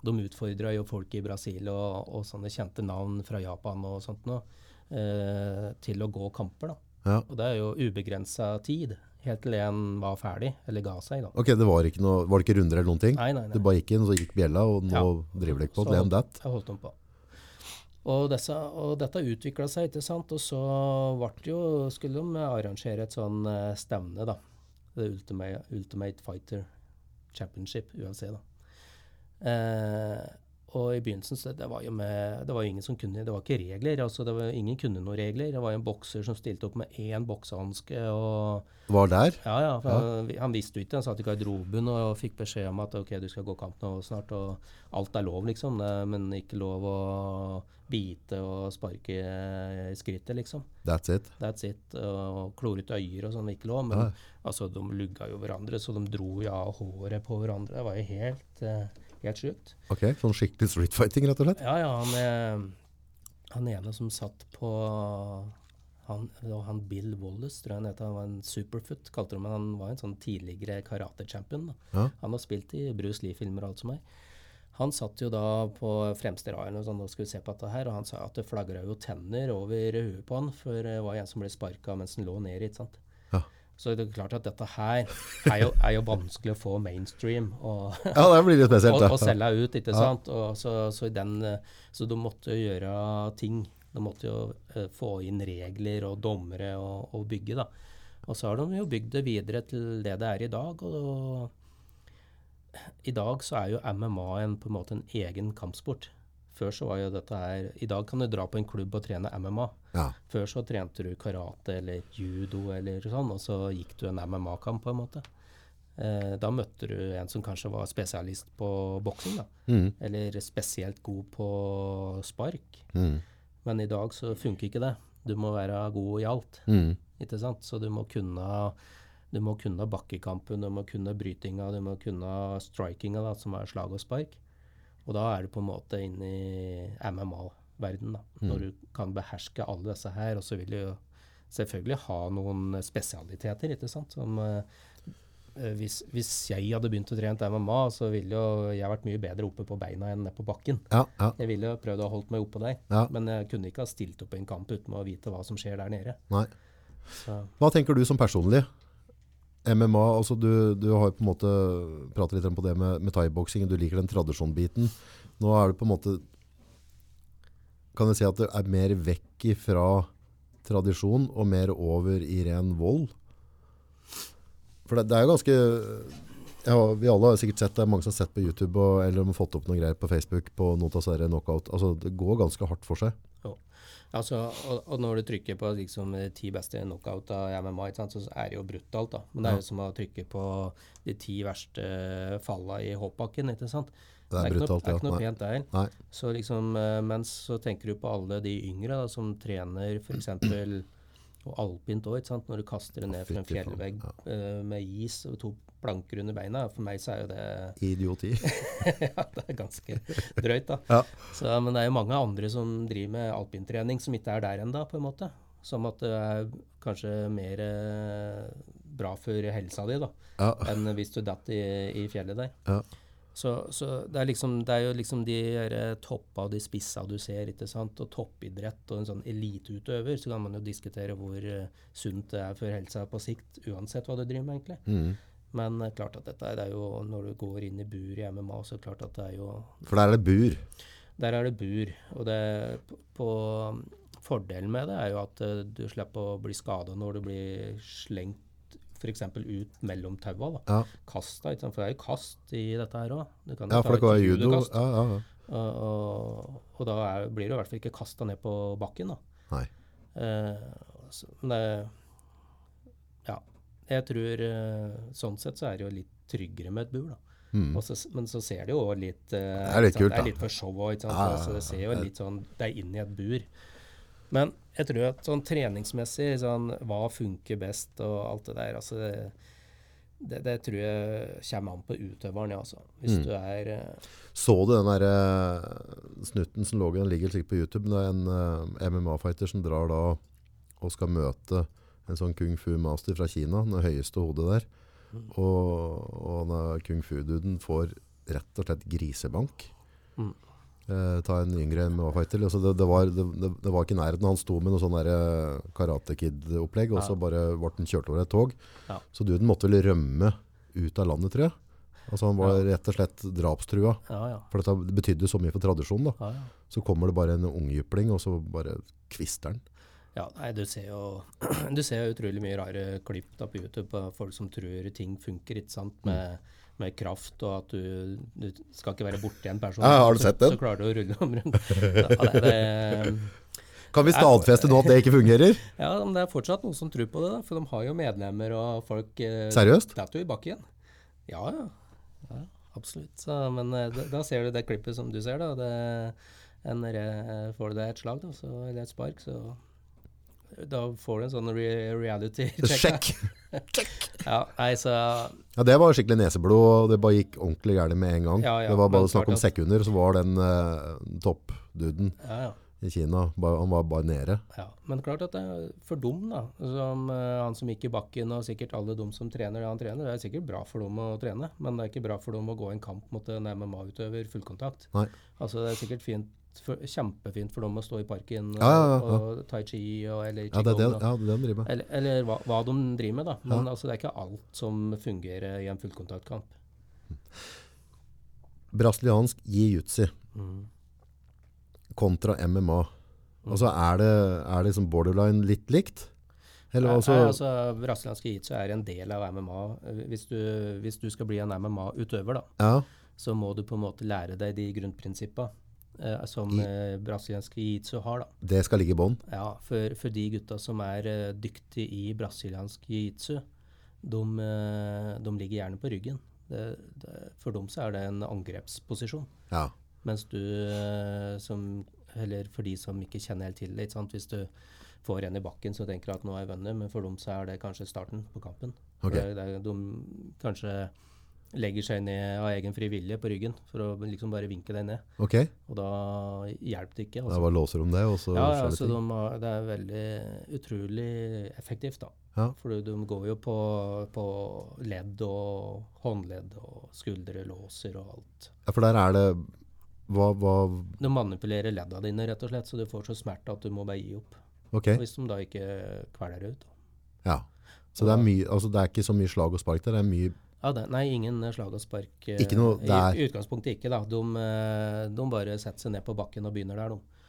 De utfordra jo folk i Brasil og, og sånne kjente navn fra Japan og sånt noe, eh, til å gå kamper. da. Ja. Og det er jo ubegrensa tid, helt til en var ferdig, eller ga seg. da. Ok, det var ikke noe, var det ikke runder eller noen ting? Nei, nei, nei. Du bare gikk inn, så gikk bjella, og nå Ja. driver dere på Så- det and that. Jeg holdt dem på. Og, disse, og dette utvikla seg, ikke sant. Og så det jo, skulle de arrangere et sånn eh, stevne, da. The Ultimate, Ultimate Fighter Championship, UFC, da. Eh, og i begynnelsen så det var jo med, det var jo ingen som kunne Det var ikke regler. altså det var Ingen kunne noen regler. Det var jo en bokser som stilte opp med én boksehanske og Var der? ja, ja. Han, han visste jo ikke. Han satt i garderoben og fikk beskjed om at ok, du skal gå kamp nå snart. Og alt er lov, liksom. Men ikke lov å bite og sparke i skrittet, liksom. That's it. That's it. Og klorete øyer og sånn ikke lov. Men Ja. altså, de lugga jo hverandre, så de dro jo av håret på hverandre. Det var jo helt, eh, helt sjukt. Ok, sånn skikkelig street fighting, rett og slett. Ja, ja, han, han ene som satt på han, han Bill Wallace, tror jeg han het. Han var en superfoot, kalte de ham. Han var en sånn tidligere karate-champion. Ja. Han har spilt i Bruce Lee-filmer og alt som er. Han satt jo da på fremste raden og sånn, og skulle se på dette her, og han sa at det flagra jo tenner over huet på han, for det var en som ble sparka mens han lå nedi, ikke sant. Ja. Så det er klart at dette her er jo, er jo vanskelig å få mainstream. og Ja, det blir litt spesielt. og, og selge ut, ikke Ja. sant. Og så, så, den, eh, så du måtte jo gjøre ting. Du måtte jo eh, få inn regler og dommere og, og bygge, da. Og så har de jo bygd det videre til det det er i dag. Og i dag så er jo MMA en, på en måte en egen kampsport. Før så var jo dette her I dag kan du dra på en klubb og trene MMA. Ja. Før så trente du karate eller judo eller sånn, og så gikk du en MMA-kamp på en måte. Eh, da møtte du en som kanskje var spesialist på boksing, da. Mm. Eller spesielt god på spark. Mm. Men i dag så funker ikke det. Du må være god i alt, Mm. ikke sant. Så du må kunne du må kunne bakkekampen, du må kunne brytinga, du må kunne strikinga, da, som er slag og spark. Og da er du på en måte inne i MMA-verden, da. Når du kan beherske alle disse her. Og så vil du jo selvfølgelig ha noen spesialiteter, ikke sant. Som eh, eh, hvis, hvis jeg hadde begynt å trene MMA, så ville jo jeg vært mye bedre oppe på beina enn nede på bakken. Ja, ja, Jeg ville jo prøvd å holdt meg oppå der, ja. men jeg kunne ikke ha stilt opp i en kamp uten å vite hva som skjer der nede. Nei. Så, Hva tenker du som personlig? MMA, altså du, du har på en måte pratet litt om det med, med thaiboksing, du liker den tradisjonbiten. Nå er du på en måte, kan jeg si at det er mer vekk fra tradisjon og mer over i ren vold? For det, det er jo ganske, Ja, vi alle har sikkert sett det. Mange som har sett på YouTube og, eller har fått opp noen greier på Facebook på av disse knockout. Altså, det går ganske hardt for seg. Altså, og, og når du trykker på liksom, de ti beste knockout av MMA, sant, så er det jo brutalt. da. Men det er jo som å trykke på de ti verste falla i hoppbakken. ikke sant? Det er ikke brutalt, noe, det er ikke ja. noe pent der. Nei. Så liksom, eh, mens så tenker du på alle de yngre da, som trener f.eks. alpint òg, når du kaster det ned fra en fjellvegg eh, med is og to planker under beina. For meg så er jo det Idioti. ja, det er ganske drøyt, da. Ja. Så, men det er jo mange andre som driver med alpintrening som ikke er der ennå, på en måte. Som at det er kanskje mer eh, bra for helsa di da, Ja. enn hvis du datt i, i fjellet der. Ja. Så, så det, er liksom, det er jo liksom de toppa og de spissa du ser, ikke sant. Og toppidrett og en sånn eliteutøver, så kan man jo diskutere hvor eh, sunt det er for helsa på sikt, uansett hva du driver med, egentlig. Mm. Men eh, klart at dette det er jo Når du går inn i bur i MMA, så klart at det er jo For der er det bur. Der er det bur. Og det på, på Fordelen med det er jo at eh, du slipper å bli skada når du blir slengt f.eks. ut mellom taua. Ja, Kasta, ikke sant? For det er jo kast i dette her òg. ja for det kan være judo. Ja, ja, ja. Og, og, og da er, blir du i hvert fall ikke kasta ned på bakken. da. Nei. Eh, så, men det Ja. Jeg tror eh, sånn sett så er det jo litt tryggere med et bur, da. Mm. Så, men så ser det jo litt uh, Det er litt kult, da. Det er litt for show òg. Ja, ja, ja. Det ser jo litt sånn Det er inn i et bur. Men jeg tror at sånn treningsmessig, sånn hva funker best og alt det der, altså det, det, det tror jeg kommer an på utøveren, ja, altså. Hvis Mm. du er eh, Så du den der uh, snutten som lå den ligger sikkert på YouTube? Det er en uh, MMA-fighter som drar da og skal møte en sånn kung fu-master fra Kina, den høyeste hodet der. Mm. Og, og kung fu-duden får rett og slett grisebank. Mm. Eh, ta en yngre MMA-fighter. Altså det, det, var, det, det, var ikke nærheten. Han sto med noe sånn eh, Karate Kid-opplegg, og så Ja. bare ble han kjørt over et tog. Ja. Så duden måtte vel rømme ut av landet, tror jeg. Altså Han var rett og slett drapstrua. Ja, ja. For dette betydde så mye for tradisjonen. da. ja, ja. Så kommer det bare en ungjypling, og så bare kvister han. Ja, nei, du ser jo Du ser jo utrolig mye rare klipp da på YouTube av folk som tror ting funker, ikke sant, Mm. Med, kraft, og at du, du skal ikke være borti en person. Ja, har du sett den? Så klarer du å rulle om rundt. Ja, det, det, Kan vi stadfeste nå at det ikke fungerer? ja, men det er fortsatt noen som tror på det, da, for de har jo medlemmer og folk eh, Seriøst? detter jo i bakken. Ja, ja. ja absolutt. Så, men eh, da, da ser du det klippet som du ser, da. Det, en, får du deg et slag, da, så, eller et spark, så da får du en sånn re reality Sjekk! Ja, nei, så Ja, Det var skikkelig neseblod, og det bare gikk ordentlig gærent med en gang. Ja, ja, det var bare snakk om sekunder, så var den uh, toppduden ja, ja, i Kina bare, Han var bare nede. ja. Men klart at det er for dum, da. Som eh, han som gikk i bakken, og sikkert alle de som trener det han trener. Det er sikkert bra for dem å trene, men det er ikke bra for dem å gå en kamp mot en MMA-utøver fullkontakt. Nei. Altså, det er sikkert fint for, kjempefint for dem å stå i parken og, Ja, ja, ja. og tai chi og, eller Ja, det er det, ja, det er det de driver med. Eller, eller hva, hva de driver med, da. Men altså, det er ikke alt som fungerer i en fullkontaktkamp. Brasiliansk jiu-jitsu kontra MMA. Altså, er det, er det liksom borderline litt likt? Eller altså, nei, altså, Brasiliansk jiu-jitsu er en del av MMA. Hvis du, hvis du skal bli en MMA-utøver, da, ja, så må du på en måte lære deg de grunnprinsippene eh, som eh, brasiliansk jiu-jitsu har. da. det skal ligge i bånn? Ja, for, for de gutta som er eh, dyktige i brasiliansk jiu-jitsu, de, eh, de ligger gjerne på ryggen. Det, det, for dem så er det en angrepsposisjon. Ja. Mens du eh, som Eller for de som ikke kjenner helt til det. Hvis du får en i bakken, så tenker du at nå er jeg vunnet, men for dem så er det kanskje starten på kampen. For Ok. Det, det, de kanskje legger seg ned av egen frivillige på ryggen for å liksom bare vinke deg ned. Ok, Og da hjelper det ikke. Altså. bare låser de det, og så Ja, skjer altså, det ting. de det er veldig utrolig effektivt, da. Ja. For de går jo på, på ledd og håndledd og skuldre, låser og alt. Ja, for der er det hva, hva De manipulerer ledda dine, rett og slett, så du får så smerte at du må bare gi opp. Ok, Hvis de da ikke kveler deg ut. Da. ja. Så det er, mye, altså det er ikke så mye slag og spark der, det er mye Ja, det, nei, ingen eh, slag og spark. eh, Ikke noe der. I, utgangspunktet ikke, da. De, eh, de bare setter seg ned på bakken og begynner der, de.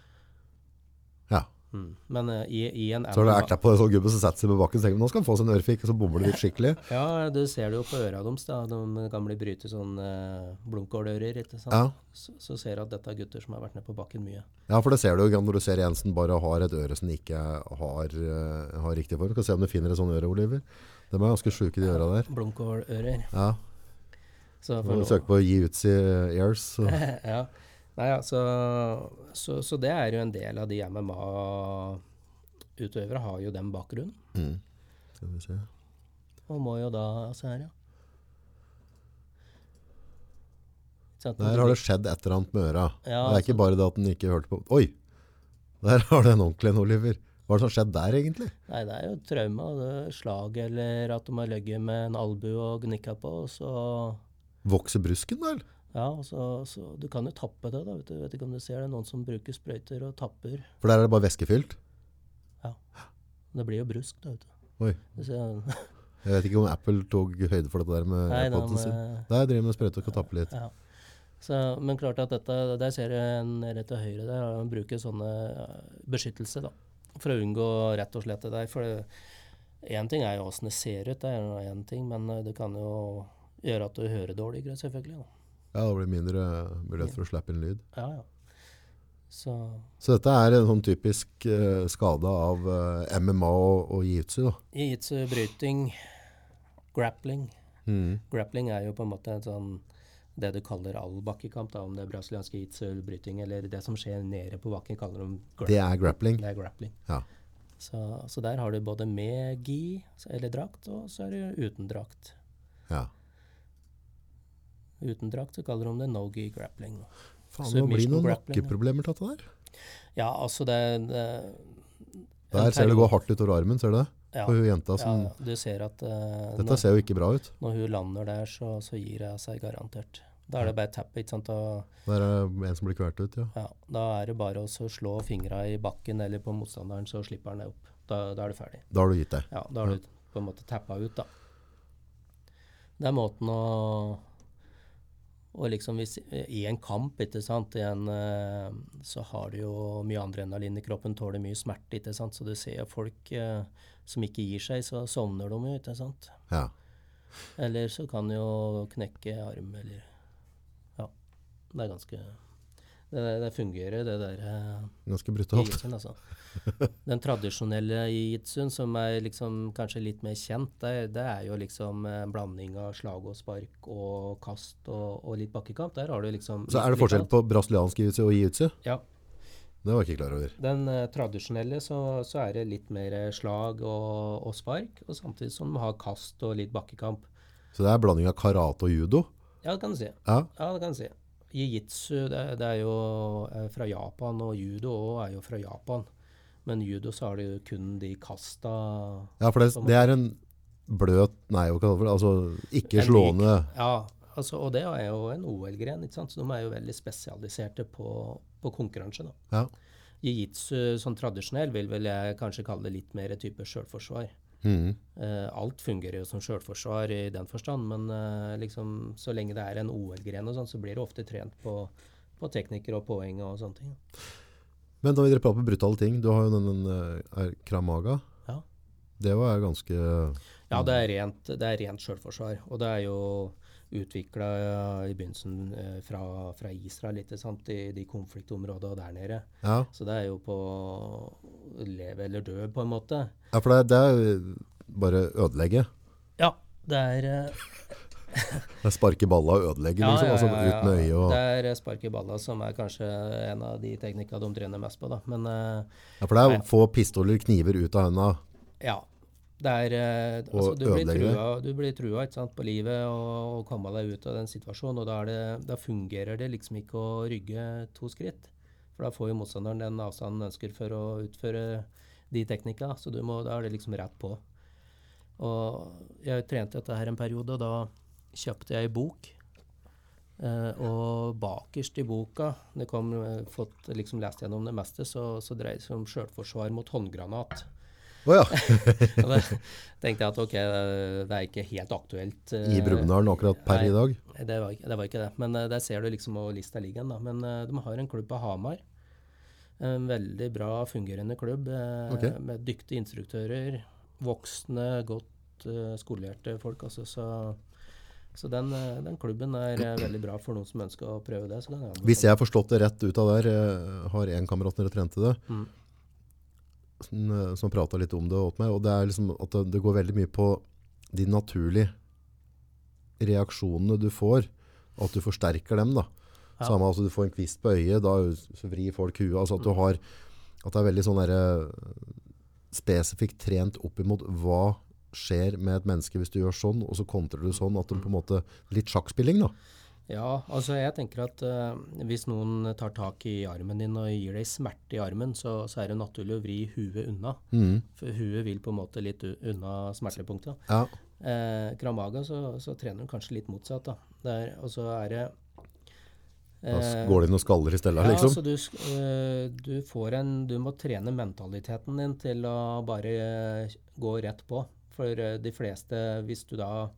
Ja. Mm. Men uh, i, i, en Så har du erta på en sånn gubbe som setter seg på bakken og tenker nå skal han få seg en ørefik, og så bommer det litt skikkelig. ja, du ser det jo på øra deres. da, De kan bli bryte sånn uh, blomkålører. ikke sant? Ja. Så, så, ser du at dette er gutter som har vært ned på bakken mye. Ja, for det ser du jo når du ser en som bare har et øre som ikke har, uh, har riktig form. Skal se om du finner et sånt øre, Oliver. De er ganske sjuke, de øra der. Blomkålører. Ja. Så Må søke på Gi Utsi Ears. ja. Nei, altså, så, så, det er jo en del av de MMA-utøvere har jo den bakgrunnen. Mm. Skal vi se. Og må jo da Se her, ja. Der har det skjedd et eller annet med øra. Ja, det er altså, ikke bare det at den ikke hørte på Oi! Der har du en ordentlig en, Oliver. Hva er det som skjedde der, egentlig? Nei, Det er jo traume. Slag eller at de har ligget med en albue og gnikka på. og så... Vokser brusken, da? Ja, så, så, du kan jo tappe det. da, vet du. Vet ikke om du ser det. Noen som bruker sprøyter og tapper. For der er det bare væskefylt? Ja. Det blir jo brusk, da. vet du. Oi. jeg vet ikke om Apple tok høyde for dette der med Nei, AirPoden sin. Nei, jeg driver med sprøyte og kan tappe litt. Ja. Så, men klart at dette, der ser du en rett til høyre der, bruker sånne beskyttelse da, for å unngå rett og slett det der. For én ting er jo åssen det ser ut, det er én ting, men det kan jo gjøre at du hører dårligere, selvfølgelig. da. Ja, det blir mindre mulighet for å slippe inn lyd. Ja, ja. Så. Så, dette er en sånn typisk uh, skade av uh, eh, MMA og, og jiu-jitsu? Jiu-jitsu, bryting, grappling. Mm. Grappling er jo på en måte en sånn det du kaller all bakkekamp, da, om det er brasiliansk jiu-jitsu, bryting eller det som skjer nede på bakken, kaller de grappling. Det er grappling? Det er grappling. Ja. Så, så, der har du både med gi, eller drakt, og så er det uten drakt. Ja. Uten drakt så kaller de det no-gi grappling. Faen, det blir bli noen nakkeproblemer tatt av der. Ja, altså det, det Der ser det gå hardt utover armen, ser du det? Ja, hun jenta som ja, du ser at uh, Dette når, ser jo ikke bra ut. Når hun lander der, så, så gir hun seg garantert. Da er det bare tapp. ikke sant? Og, da er det en som blir kvalt ut, ja. ja. Da er det bare å slå fingra i bakken eller på motstanderen, så slipper han det opp. Da, da er du ferdig. Da har du gitt deg? Ja, da har du på en måte tappa ut, da. Det er måten å og liksom hvis, i en kamp, ikke sant, en, uh, så har du jo mye adrenalin i kroppen, tåler mye smerte, ikke sant. Så du ser folk uh, som ikke gir seg, så sovner de jo, ikke sant. Ja. Eller så kan jo knekke arm, eller Ja. Det er ganske det, det, fungerer, det der. Uh, Ganske brutalt. Altså. Den tradisjonelle jitsuen, som er liksom kanskje litt mer kjent, det, det er jo liksom en blanding av slag og spark og kast og, og litt bakkekamp. Der har du liksom Så er det forskjell på brasiliansk jiu-jitsu og jiu-jitsu? Ja. Det var jeg ikke klar over. Den uh, tradisjonelle så, så, er det litt mer slag og, og, spark, og samtidig som man har kast og litt bakkekamp. Så det er blanding av karate og judo? Ja, det kan du si. Ja, ja det kan du si. Jiu-jitsu det, det, er jo eh, fra Japan, og judo òg er jo fra Japan. Men judo så har jo kun de kasta Ja, for det, det er en bløt Nei, hva kaller det? Altså ikke slående Ja, altså, og det er jo en OL-gren, ikke sant? så de er jo veldig spesialiserte på, på konkurranse. da. Ja. Jiu-jitsu sånn tradisjonell vil vel jeg kanskje kalle det litt mer type sjølforsvar. Mm. Uh, alt fungerer jo som sjølforsvar i den forstand, men uh, liksom, så lenge det er en OL-gren, sånn, så blir det ofte trent på, på teknikker og poeng og sånne ting. Men da vi prater på brutale ting, du har jo den, den uh, kramaga. Ja. Det var ganske Ja, det er rent, det er rent sjølforsvar. Og det er jo utvikla i begynnelsen fra, fra, Israel, litt, sant, i de konfliktområdene der nede. Ja. Så det er jo på leve eller dø, på en måte. Ja, for det, det er bare ødelegge? Ja, det er uh, Det er sparke balla og ødelegge, ja, liksom? Ja, altså, ja, uten øye og Det er sparke balla som er kanskje en av de teknikkene de trener mest på, da. Men Ja, for det er å få pistoler, kniver ut av hendene? Ja. Det er uh, altså, du, blir trua, du blir trua sant, på livet og, og komme deg ut av den situasjonen, og da, det, da fungerer det liksom ikke å rygge to skritt. For da får jo motstanderen den avstanden den ønsker for å utføre de teknika. Så må, da er det liksom rett på. Og jeg trente dette her en periode, og da kjøpte jeg ei bok. Eh, og bakerst i boka, det kom, eh, fått liksom lest gjennom det meste, så, så dreier det seg om sjølforsvar mot håndgranat. Oh, ja. da tenkte jeg at ok, det er ikke helt aktuelt. I Brumunddal akkurat per nei, i dag? Det var, det var, ikke det. Men uh, der ser du liksom hvor lista ligger. Da. Men uh, de har en klubb på Hamar En veldig bra fungerende klubb okay. Med dyktige instruktører. Voksne, godt skolehjerte skolerte folk. Altså, så så den, eh, den klubben er eh, veldig bra for noen som ønsker å prøve det. Hvis jeg har forstått det rett ut av der, eh, har en kamerat dere trente det, Mm. Som, eh, prata litt om det åt meg, og det er liksom at det, går veldig mye på de naturlige reaksjonene du får, og at du forsterker dem da. Ja. Samme altså du får en kvist på øyet, da vrir folk huet, altså at du har, at det er veldig sånn der, eh, spesifikt trent opp imot hva skjer med et menneske hvis du gjør sånn, og så kontrer du sånn, at du på en måte, litt sjakkspilling da. Ja, altså jeg tenker at uh, hvis noen tar tak i armen din og gir deg smerte i armen, så, så er det naturlig å vri huet unna. Mm. For huet vil på en måte litt unna smertepunktet. Ja, Uh, Kramaga så, så trener du kanskje litt motsatt. da. Der, og så er det da eh, går det og skaller i stedet, ja, liksom. altså du, du får en Du må trene mentaliteten din til å bare gå rett på. For de fleste, hvis du da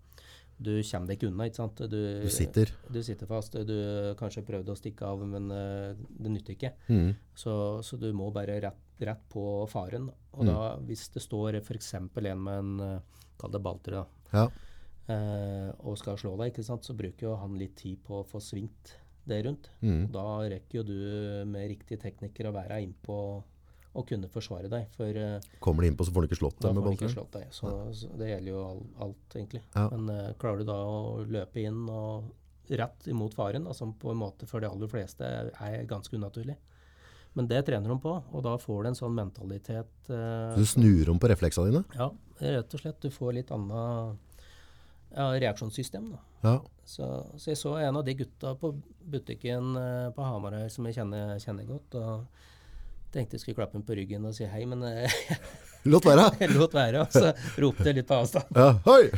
Du kommer deg ikke unna, ikke sant? Du, Du sitter. du sitter fast. Du kanskje prøvde å stikke av, men eh, det nytter ikke. Mm. Så, så du må bare rett, rett på faren. Og Mm. da, hvis det står f.eks. en med en eh, Kall det balter, da. Ja. Eh, og skal slå deg, ikke sant, så bruker jo han litt tid på å få svingt det rundt. Mm. Da rekker jo du med riktige teknikker å være innpå og kunne forsvare deg. For eh, Kommer de innpå, så får du ikke slått deg med balltre. slått deg. Så, så det gjelder jo all, alt, egentlig. Ja. Men uh, klarer du da å løpe inn og rett imot faren, da, som på en måte for de aller fleste er, ganske unaturlig. Men det trener de på, og da får du en sånn mentalitet Så du snur om på refleksene dine? Ja, rett og slett. Du får litt annet ja, reaksjonssystem. da. Ja. Så, så jeg så en av de gutta på butikken eh, på Hamarøy som jeg kjenner, kjenner godt. og Tenkte jeg skulle klappe ham på ryggen og si hei, men Lot være. lot være. Og så ropte jeg litt på avstand. Ja. Hei!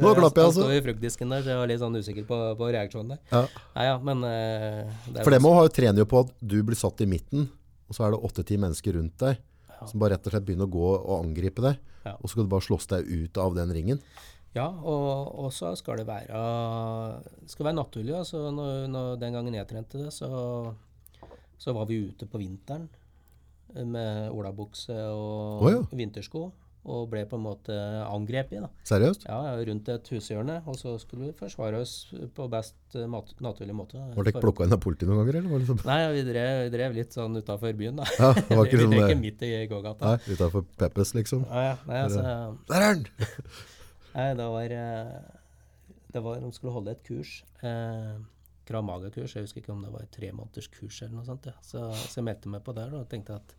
Nå klapper jeg, Han Jeg sto i fruktdisken der, så jeg var litt sånn usikker på, på reaksjonen der. Ja. Nei, ja, men eh, det må ha jo trene trener jo på at du blir satt i midten, og så er det åtte-ti mennesker rundt deg som bare rett og slett begynner å gå og angripe deg. Ja. Og så skal du bare slåss deg ut av den ringen. Ja, og, og så skal det være det skal være naturlig. Altså, når, når, den gangen jeg trente det, så, så var vi ute på vinteren eh, med olabukse og oh, ja. vintersko. Og ble på en måte angrepet. da. Seriøst? Ja, rundt et hushjørne. Og så skulle vi forsvare oss på best eh, mat naturlig måte. Var ikke plukka inn av politiet noen ganger? Eller? Liksom, Nei, vi drev, vi drev litt sånn utafor byen, da. ja, det var ikke vi sånn drev det. ikke midt i gågata. Nei, utafor Peppes, liksom. Ja, ja, nei, altså, Der er den! Nei, det var, eh, det var De skulle holde et kurs. Eh, Krav Maga-kurs. Jeg husker ikke om det var et tre måneders kurs eller noe sånt. Ja. Så, så jeg meldte meg på der da, og tenkte at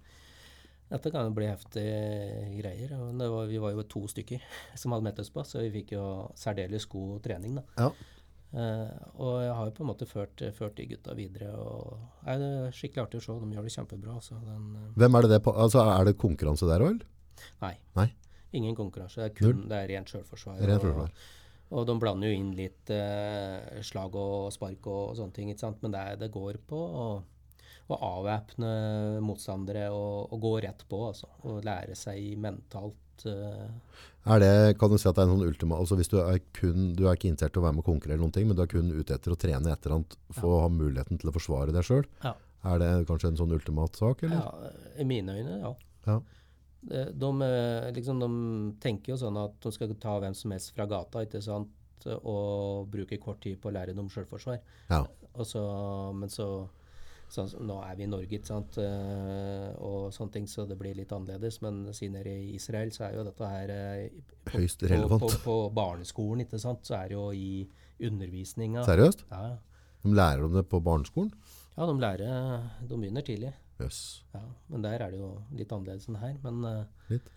dette kan jo bli heftige greier. Var, vi var jo to stykker som hadde meldt oss på, så vi fikk jo særdeles god trening. da. Ja. Uh, og jeg har jo på en måte ført, ført de gutta videre. og nei, Det er skikkelig artig å se. De gjør det kjempebra. Den, uh, Hvem er det det på? Altså, er det konkurranse der òg, eller? nei. Nei. Ingen konkurranse. Det er, kun, det er rent sjølforsvar. Og- de blander jo inn litt eh, slag og spark og, sånne ting, ikke sant? men det, det går på å, å avvæpne motstandere og, og gå rett på, altså. Og lære seg mentalt eh, Er det, kan du si at det er en sånn ultima, altså hvis du er kun, du er ikke interessert i å være med og konkurrere eller noen ting, men du er kun ute etter å trene etter ja. å ha muligheten til å forsvare deg. Ja. Er det kanskje en sånn ultimat sak, eller? Ja, I mine øyne, ja. Ja. De, de, eh, liksom, de tenker jo sånn at de skal ta hvem som helst fra gata, ikke sant? og bruke kort tid på å lære dem selvforsvar. Ja. Men så sånn, Nå er vi i Norge, ikke sant, eh, og sånne ting, så det blir litt annerledes. Men siden dere er i Israel, så er jo dette her eh, på, Høyst på, på, på barneskolen, ikke sant, så er det jo i undervisninga. Seriøst? Ja, De lærer om det på barneskolen? ja, de lærer De begynner tidlig. Jøss. Ja, men der er det jo litt annerledes enn her. Men eh, Litt.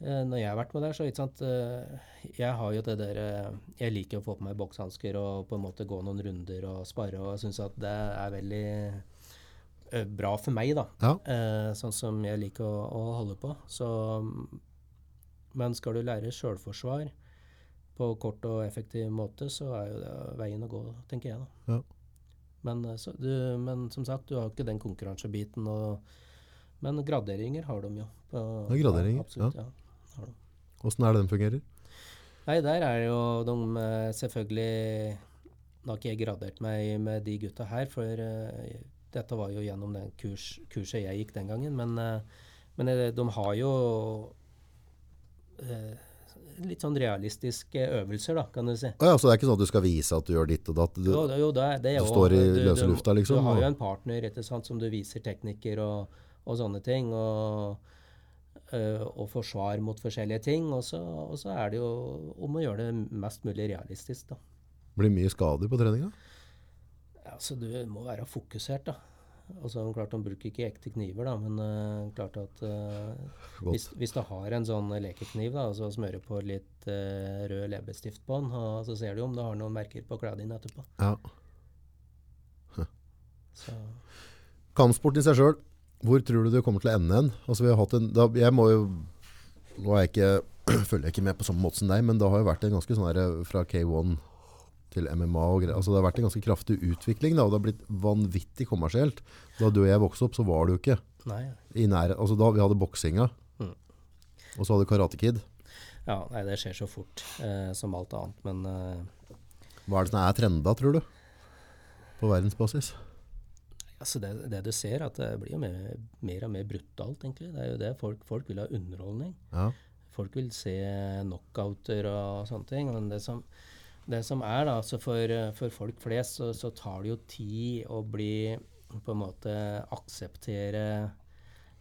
Uh, når jeg har vært med der, så ikke sant uh, Jeg har jo det der uh, Jeg liker å få på meg bokshansker og på en måte gå noen runder og spare, og jeg syns at det er veldig bra for meg, da. Ja. Sånn som jeg liker å, å holde på. Så Men skal du lære sjølforsvar på kort og effektiv måte, så er jo det veien å gå, tenker jeg, da. Ja. Men, eh, så, du, men som sagt, du har ikke den konkurransebiten. Og, men graderinger har de jo. På, Ja, graderinger, absolutt, ja. ja de. Hvordan er det den fungerer? Nei, der er jo de eh, selvfølgelig Nå har ikke jeg gradert meg med de gutta her, for uh, dette var jo gjennom den kurs, kurset jeg gikk den gangen. Men, uh, men de har jo eh, litt sånn realistiske øvelser, da, kan du si. Å ja, så det er ikke sånn at du skal vise at du gjør ditt og datt? Du, Jo, jo, det, det du står i løse lufta, liksom, Du har jo en partner ikke sant, som du viser teknikker og, og sånne ting. Og, øh, og forsvar mot forskjellige ting. Og så, og så er det jo om å gjøre det mest mulig realistisk, da. blir mye skader på treninga? Ja, så du må være fokusert, da. Altså, klart De bruker ikke ekte kniver, da, men uh, klart at uh, hvis, hvis du har en sånn lekekniv da, og så smører på litt uh, rød leppestift på den, og så ser du om du har noen merker på klærne dine etterpå. Ja. Så, Kampsport i seg sjøl, hvor tror du det kommer til å ende hen? Altså, vi har hatt en, da, jeg må jo Nå er jeg ikke, følger jeg ikke med på samme måte som deg, men det har jo vært en ganske sånn her fra K1 til MMA og greier. Altså, det har vært en ganske kraftig utvikling, da, og det har blitt vanvittig kommersielt. Da du og jeg vokste opp, så var det jo ikke nei, i nærheten. altså da vi hadde boksinga, Mm. og så hadde Karate Kid. Ja, nei, det skjer så fort eh, som alt annet, men eh, Hva er det som er trenda, tror du? På verdensbasis? altså det, det du ser, at det blir jo mer, mer og mer brutalt, egentlig. Det er jo det folk, folk vil ha underholdning. Ja. Folk vil se knockouter og sånne ting. Men det som, det som er, da, altså for, eh, for folk flest, så, så tar det jo tid å bli på en måte akseptere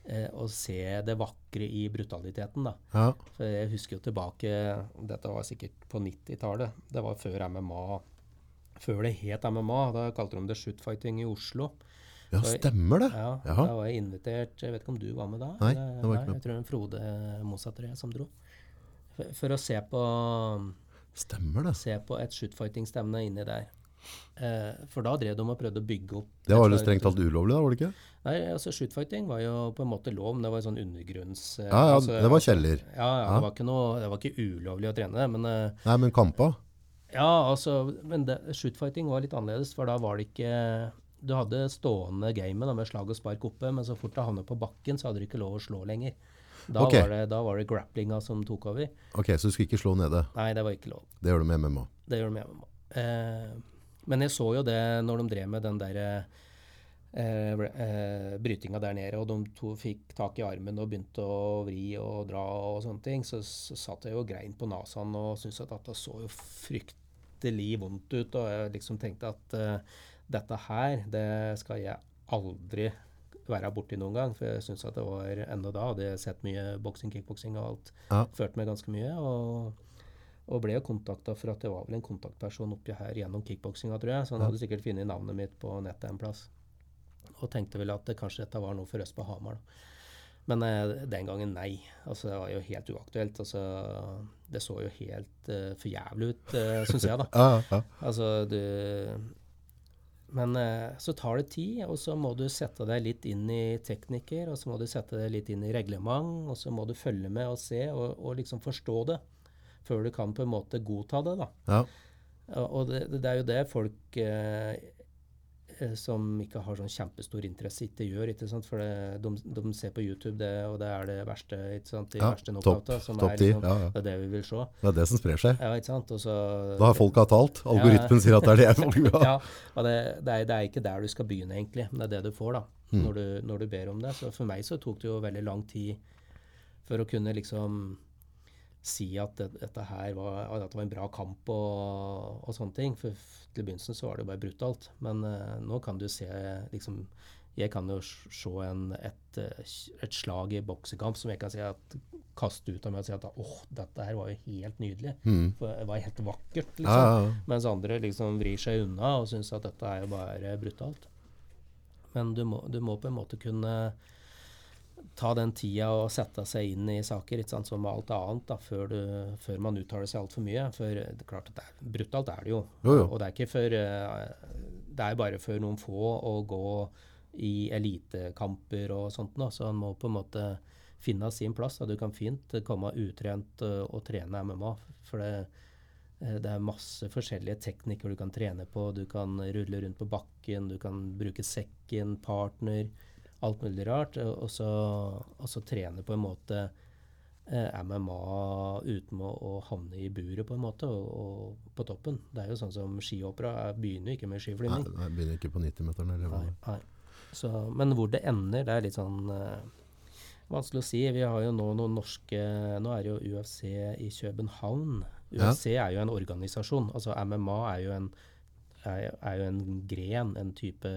eh, og se det vakre i brutaliteten, da. ja. For jeg husker jo tilbake Dette var sikkert på 90-tallet. Det var før MMA. Før det het MMA. Da kalte de det shootfighting i Oslo. Ja, Så- stemmer det. Ja, Jaha. Da var jeg invitert Jeg vet ikke om du var med da? Nei, det var ikke med. Jeg tror det var Frode Mosattre som dro. For, for å se på, Stemmer det. se på et shootfighting-stevne inni der. Eh, for da drev de og prøvde å bygge opp Det var jo strengt talt ulovlig, da, var det ikke? Nei, altså Shootfighting var jo på en måte lov, men det var jo sånn undergrunns... eh, Ja, ja, altså- det var kjeller. Ja, ja, Ja. Det, var ikke noe, det var ikke ulovlig å trene, men eh, Nei, men kampa? Ja, altså, men det, shootfighting var litt annerledes, for da var det ikke Du hadde stående gamet med slag og spark oppe, men så fort det havnet på bakken, så hadde du ikke lov å slå lenger. Da, okay. var, det, da var det grapplinga som tok over. Ok, så du skulle ikke slå nede. Nei, det var ikke lov. Det gjør du med MMA. Det gjør du med MMA. Eh, men jeg så jo det når de drev med den der eh, eh, brytinga der nede, og de to fikk tak i armen og begynte å vri og dra og sånne ting, så, så satt jeg jo grein på nasaen og syntes at dette så jo fryktelig vondt ut, og jeg liksom tenkte at eh, dette her, det skal jeg aldri være borti noen gang, for jeg syns at det var enda da hadde jeg sett mye boksing, kickboksing og alt, Ja. ført meg ganske mye, og og ble jo kontakta for at det var vel en kontaktperson oppi her gjennom kickboksinga, tror jeg. Så han hadde sikkert funnet navnet mitt på nettet en plass. Og tenkte vel at det, kanskje dette var noe for oss på Hamar. Da. Men eh, den gangen nei. Altså Det var jo helt uaktuelt. Altså Det så jo helt uh, for jævlig ut, uh, syns jeg, da. Ja, ja. Altså du Men eh, så tar det tid, og så må du sette deg litt inn i teknikker, og så må du sette deg litt inn i reglement, og så må du følge med og se og, og liksom forstå det. Før du kan på en måte godta det, da. ja. Og, Og det, det er jo det folk eh, som ikke har sånn kjempestor interesse, ikke gjør. ikke sant? For det, de, de ser på YouTube, det, og det er det verste. ikke sant? De Ja, verste knockouta. Som top er liksom, Ja, ja. Det er det vi vil se. Det er det som sprer seg. Ja, ikke sant? Og så, Da har folka talt. Algoritmen sier at det er det folk vil ha. ja, og det, det, er, det er ikke der du skal begynne, egentlig. Men det er det du får da, Mm. når, du, når du ber om det. Så for meg så tok det jo veldig lang tid for å kunne liksom si at det, dette her var, at det var en bra kamp og, og sånne ting. For til begynnelsen så var det bare brutalt. Men uh, nå kan du se liksom Jeg kan jo se en, et, eh, et slag i boksekamp som jeg kan si at kaste ut av meg og si at åh, dette her var jo helt nydelig. Mm. Det var helt vakkert, liksom. Ah, ja. Mens andre liksom vrir seg unna og syns at dette er jo bare brutalt. Men du må, du må på en måte kunne ta den tida og sette seg inn i saker, ikke sant, som alt annet, da, før, du, før man uttaler seg altfor mye. For det er klart at det er, brutalt er det jo. Jo, jo. Og det er ikke for eh, Det er bare for noen få å gå i elitekamper og sånt, da, så han må på en måte finne sin plass. Da. Du kan fint komme utrent eh, og trene MMA, for det, eh, det er masse forskjellige teknikker du kan trene på. Du kan rulle rundt på bakken, du kan bruke sekken, partner, alt mulig rart. eh, Og så, og så trene på en måte eh, MMA uten å, å havne i buret, på en måte, og, og på toppen. Det er jo sånn som skihoppere jeg begynner jo ikke med skiflygning. nei, jeg begynner ikke på 90-meteren. eller hva Nei, nei. Så, men hvor det ender, det er litt sånn eh, vanskelig å si. Vi har jo nå noen norske Nå er det jo UFC i København. Ja. UFC er jo en organisasjon. Altså MMA er jo en, er, er jo en gren, en type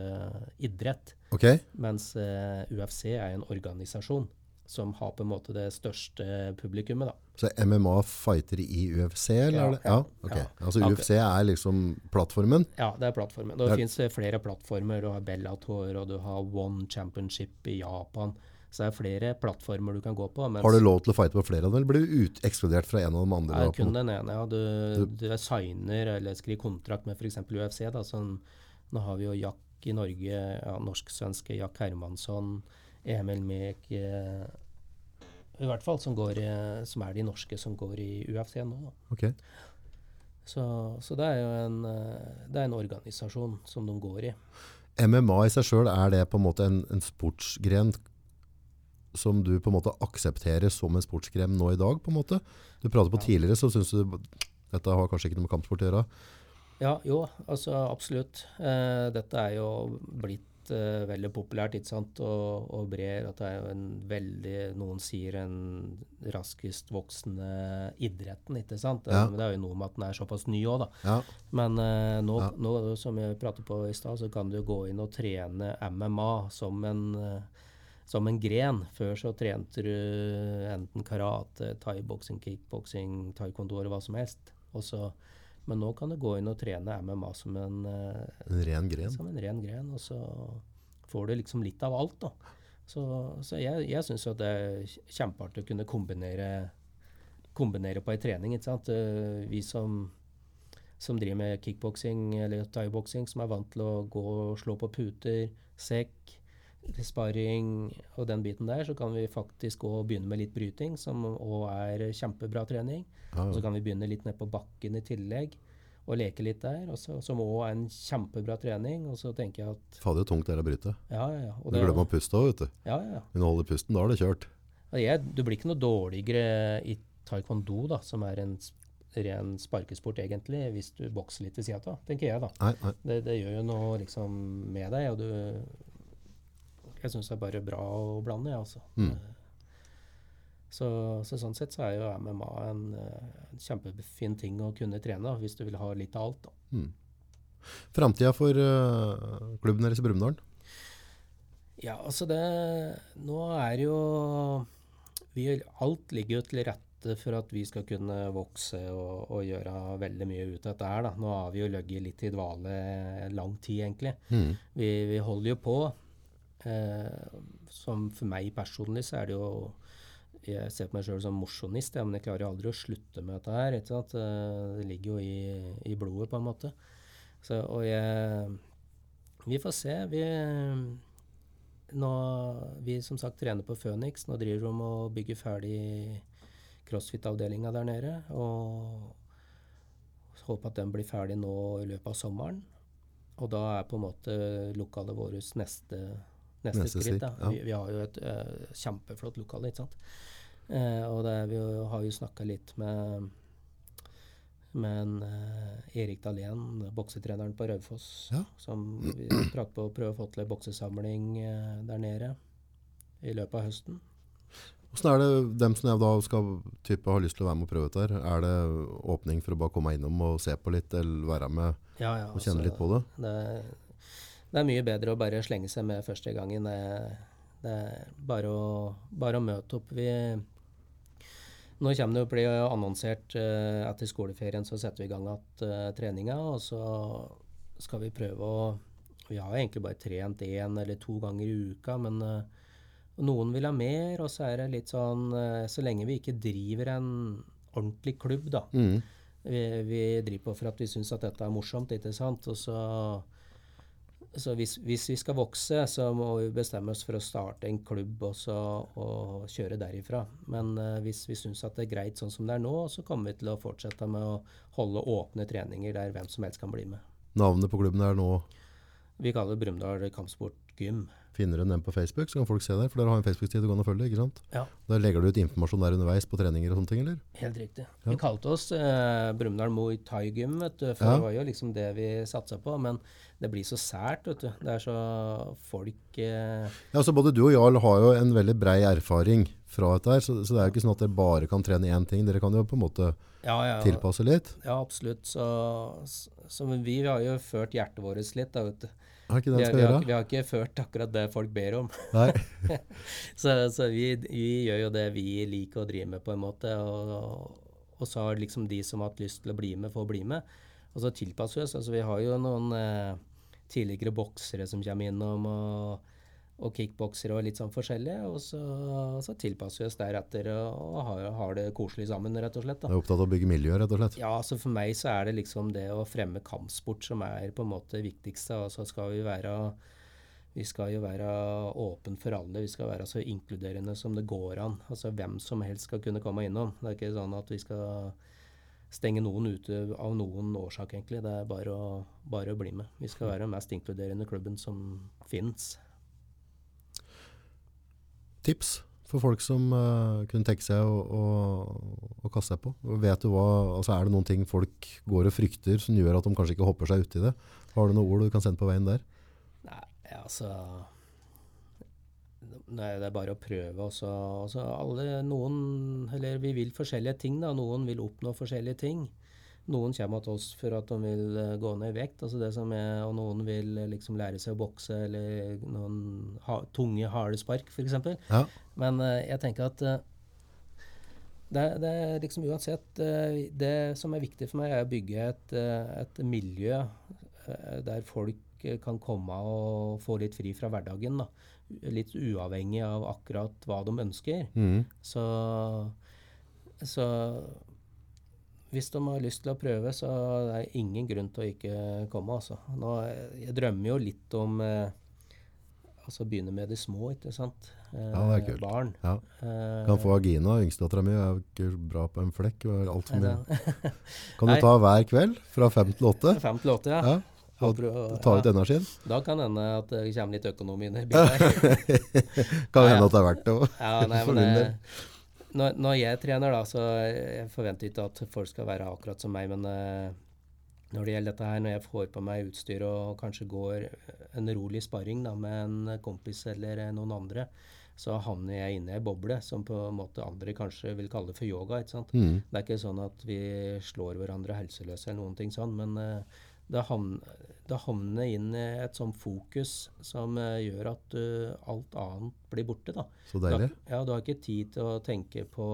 idrett. Ok, Mens uh, UFC er en organisasjon som har på en måte det største publikummet, da. så MMA fighter i UFC, eller? Ja, ja, ja, ok. ja. Altså UFC er liksom plattformen? Ja, det er plattformen. Det Det er- fins flere plattformer. Du har Bellator, og du har One Championship i Japan. Så det er flere plattformer du kan gå på. Har du lov til å fighte på flere av dem, eller blir du ut, ekskludert fra en av de andre? det er kun den ene. Ja. Du, du er signer eller skriver kontrakt med f.eks. UFC. Da, sånn, nå har vi jo Jack i Norge, ja, norsk-svenske Jack Hermansson, Emil Mek eh, I hvert fall som, går, som er de norske som går i UFC nå. Da. Ok. Så, så det er jo en, eh, det er en organisasjon som de går i. MMA i seg sjøl, er det på en måte en, en sportsgren som du på en måte aksepterer som en sportsgren nå i dag? på en måte? Du pratet på Ja. tidligere, så syns du dette har kanskje ikke noe med kampsport å gjøre? Ja, jo, altså absolutt. Eh, dette er jo blitt eh, veldig populært, ikke sant, og, og brer. At det er jo en veldig, noen sier en raskest voksende idretten, ikke sant. Ja. Men det er jo noe med at den er såpass ny òg, da. Ja. Men eh, nå, Ja. nå, som jeg pratet på i stad, så kan du gå inn og trene MMA som en, eh, som en gren. Før så trente du enten karate, thaiboksing, kickboksing, taekwondo eller hva som helst. Og så, men nå kan du gå inn og trene MMA som en, eh, En ren gren. som en ren gren, og så får du liksom litt av alt, da. Så, så jeg, jeg syns jo at det er kjempeartig å kunne kombinere, kombinere på ei trening, ikke sant. Eh, Vi som, som driver med kickboksing eller thaiboksing, som er vant til å gå og slå på puter, sekk, sparring og den biten der, så kan vi faktisk òg begynne med litt bryting, som òg er kjempebra trening. Ja, Og så kan vi begynne litt ned på bakken i tillegg og leke litt der, også, som òg er en kjempebra trening. Og så tenker jeg at Fader, så tungt det er å bryte. ja, ja, ja. Og Du glemmer å puste òg, vet du. ja, ja. Men å holde pusten, da er det kjørt. Jeg, du blir ikke noe dårligere i taekwondo, da, som er en ren sparkesport egentlig, hvis du bokser litt ved sida av, tenker jeg, da. Nei, nei. Det, det gjør jo noe liksom med deg, og du Jeg syns det er bare bra å blande, jeg, altså. Mm. Så, så sånn sett så er jo MMA en, eh, en kjempefin ting å kunne trene, hvis du vil ha litt av alt. da. Mm. Framtida for uh, klubben deres i Brumunddal? Ja, altså det Nå er jo vi, Alt ligger jo til rette for at vi skal kunne vokse og, og gjøre veldig mye ut av dette her. da. Nå har vi jo ligget litt i dvale lang tid, egentlig. Mm. Vi, vi holder jo på. Eh, som for meg personlig så er det jo Jeg ser på meg sjøl som mosjonist, men jeg klarer aldri å slutte med dette her. Ikke sant? Eh, Det ligger jo i, i blodet, på en måte. Så, og jeg Vi får se. Vi nå, vi som sagt trener på Phoenix. Nå driver de og bygger ferdig crossfit-avdelinga der nede. Og håper at den blir ferdig nå i løpet av sommeren. Og da er på en måte lokalet vårt neste, neste, Neste skritt. ja. Vi, vi har jo et uh, kjempeflott lokale, ikke sant. Uh, og det vi har jo snakka litt med men en, eh, Erik Dahlén, boksetreneren på Raufoss, Ja. som vi trakk på å prøve å få til en boksesamling der nede i løpet av høsten. Hvordan er det dem som jeg da skal type, ha lyst til å være med og prøve dette her? Er det åpning for å bare komme innom og se på litt, eller være med Ja, ja, og kjenne altså, litt på det? Det, det er mye bedre å bare slenge seg med første gangen. Det, det er bare å, bare å møte opp. Vi, nå kommer det å bli annonsert eh, etter skoleferien, så setter vi i gang igjen treninga. Og så skal vi prøve å Vi har egentlig bare trent én eller to ganger i uka, men eh, noen vil ha mer. Og så er det litt sånn eh, Så lenge vi ikke driver en ordentlig klubb, da, Mm. vi, vi driver på for at vi syns at dette er morsomt, ikke sant. Og så, så hvis, hvis vi skal vokse, så må vi bestemme oss for å starte en klubb også, og kjøre derifra. Men uh, hvis vi syns at det er greit sånn som det er nå, så kommer vi til å fortsette med å holde åpne treninger der hvem som helst kan bli med. Navnet på klubben er nå Vi kaller det Brumunddal Kampsport Gym. Finner du den på Facebook, så kan folk se der. For dere har en Facebook-side å følge. ikke sant? Ja. Der legger du ut informasjon der underveis på treninger og sånne ting, eller? Helt riktig. Ja. Vi kalte oss eh, Brumunddal Muay Thai Gym, vet du, for Ja. det var jo liksom det vi satsa på. Men det blir så sært, vet du. Det er så folk eh, Ja, så Både du og Jarl har jo en veldig brei erfaring fra dette, her, så, så det er jo ikke sånn at dere bare kan trene én ting. Dere kan jo på en måte Ja, ja. tilpasse litt. Ja, absolutt. Så, så vi har jo ført hjertet vårt litt, da, vet du. Er ikke det Vi, har- skal vi, har, gjøre? vi har ikke ført akkurat det folk ber om. Så, så vi, vi gjør jo det vi liker å drive med, på en måte. Og, og så har liksom de som har hatt lyst til å bli med, få bli med. Og så tilpasser vi oss. Altså, vi har jo noen eh, tidligere boksere som kommer innom, og, og kickboksere og litt sånn forskjellig. Og så, så tilpasser vi oss deretter og, har, har det koselig sammen, rett og slett. Da. da. er opptatt av å bygge miljø, rett og slett. Ja, altså for meg så er det liksom det å fremme kampsport som er på en måte det viktigste. Og så skal vi være vi skal jo være åpen for alle. Vi skal være så inkluderende som det går an. Altså Hvem som helst skal kunne komme innom. Det er ikke sånn at vi skal stenge noen ute av noen årsak, egentlig. Det er bare å, bare å bli med. Vi skal være den mest inkluderende klubben som fins. Tips for folk som uh, kunne tenke seg å, å, å kaste seg på. Vet du hva, altså Er det noen ting folk går og frykter som gjør at de kanskje ikke hopper seg uti det? Har du noen ord du kan sende på veien der? Nei, altså er, det er bare å prøve. Også, altså alle, noen, eller vi vil forskjellige ting. da, Noen vil oppnå forskjellige ting. Noen kommer til oss for at de vil eh, gå ned i vekt, altså det som er, og noen vil eh, liksom lære seg å bokse eller noen ha, tunge, harde spark, f.eks. Ja. Men uh, jeg tenker at uh, det, det er liksom uansett uh, Det som er viktig for meg, er å bygge et, et miljø der folk kan komme og få litt fri fra hverdagen. da. Litt uavhengig av akkurat hva de ønsker. Mm. Så, så hvis de har lyst til å prøve, så det er ingen grunn til å ikke komme. Altså. Nå, jeg drømmer jo litt om eh, altså begynne med de små, ikke sant. Eh, Ja, det er kult. Barn. Ja. Eh, Kan få Agina, yngstedattera mi, er ikke bra på en flekk. og alt for mye. Kan du ta hver kveld fra fem til åtte? Fem til åtte, ja. Ja. Og Ta ut ja. Da kan hende at det kommer litt økonomi inn i bildet. Kan hende at det er verdt det òg. Ja, nei, men eh, når, når jeg trener, da, så jeg forventer ikke at folk skal være akkurat som meg, men eh, når det gjelder dette her, når jeg får på meg utstyr og kanskje går en rolig sparring da, med en kompis eller eh, noen andre, så havner jeg inne i ei boble som på en måte andre kanskje vil kalle for yoga. ikke sant? Mm. Det er ikke sånn at vi slår hverandre helseløse eller noen ting sånn, men eh, det, havn, havner inn i et sånt fokus som eh, gjør at eh, alt annet blir borte. da. Så Du har, deilig. ja, du har ikke tid til å tenke på,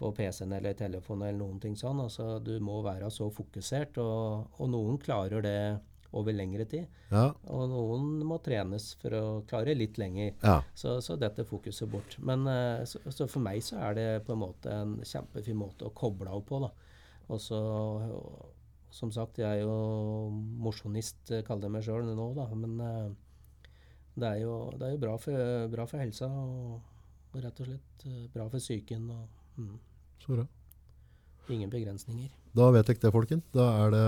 på PC-en eller telefonen eller noen ting sånn. Altså, du må være så fokusert, og, og noen klarer det over lengre tid. Ja. Og noen må trenes for å klare litt lenger. ja. Så, så dette fokuset bort. Men eh, så, så for meg så er det på en måte en kjempefin måte å koble av på. da. Og så, som sagt, jeg er jo mosjonist, eh, kaller jeg meg sjøl nå, da. Men eh, det er jo, det er jo bra, for, bra for helsa og, og rett og slett eh, bra for psyken. og mm, Så bra. Ingen begrensninger. Da vet dere det, folken. Da er det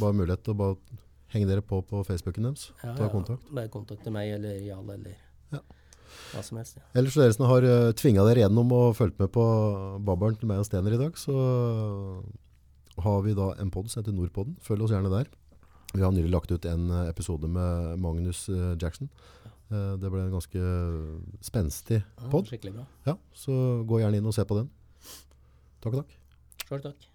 bare mulighet til å bare henge dere på på Facebooken deres. Ja, Ta ja, kontakt. Bare kontakte meg eller Jarl eller Ja. hva som helst. Ja. Ellers dere som har uh, tvinga dere gjennom og fulgt med på babbelen til meg og Stener i dag, så har vi da en pod som heter Nordpodden. Følg oss gjerne der. Vi har nylig lagt ut en eh, episode med Magnus eh, Jackson. Eh, det ble en ganske spenstig Ja. Skikkelig bra. Ja, så gå gjerne inn og se på den. Takk og takk. Sjøl takk.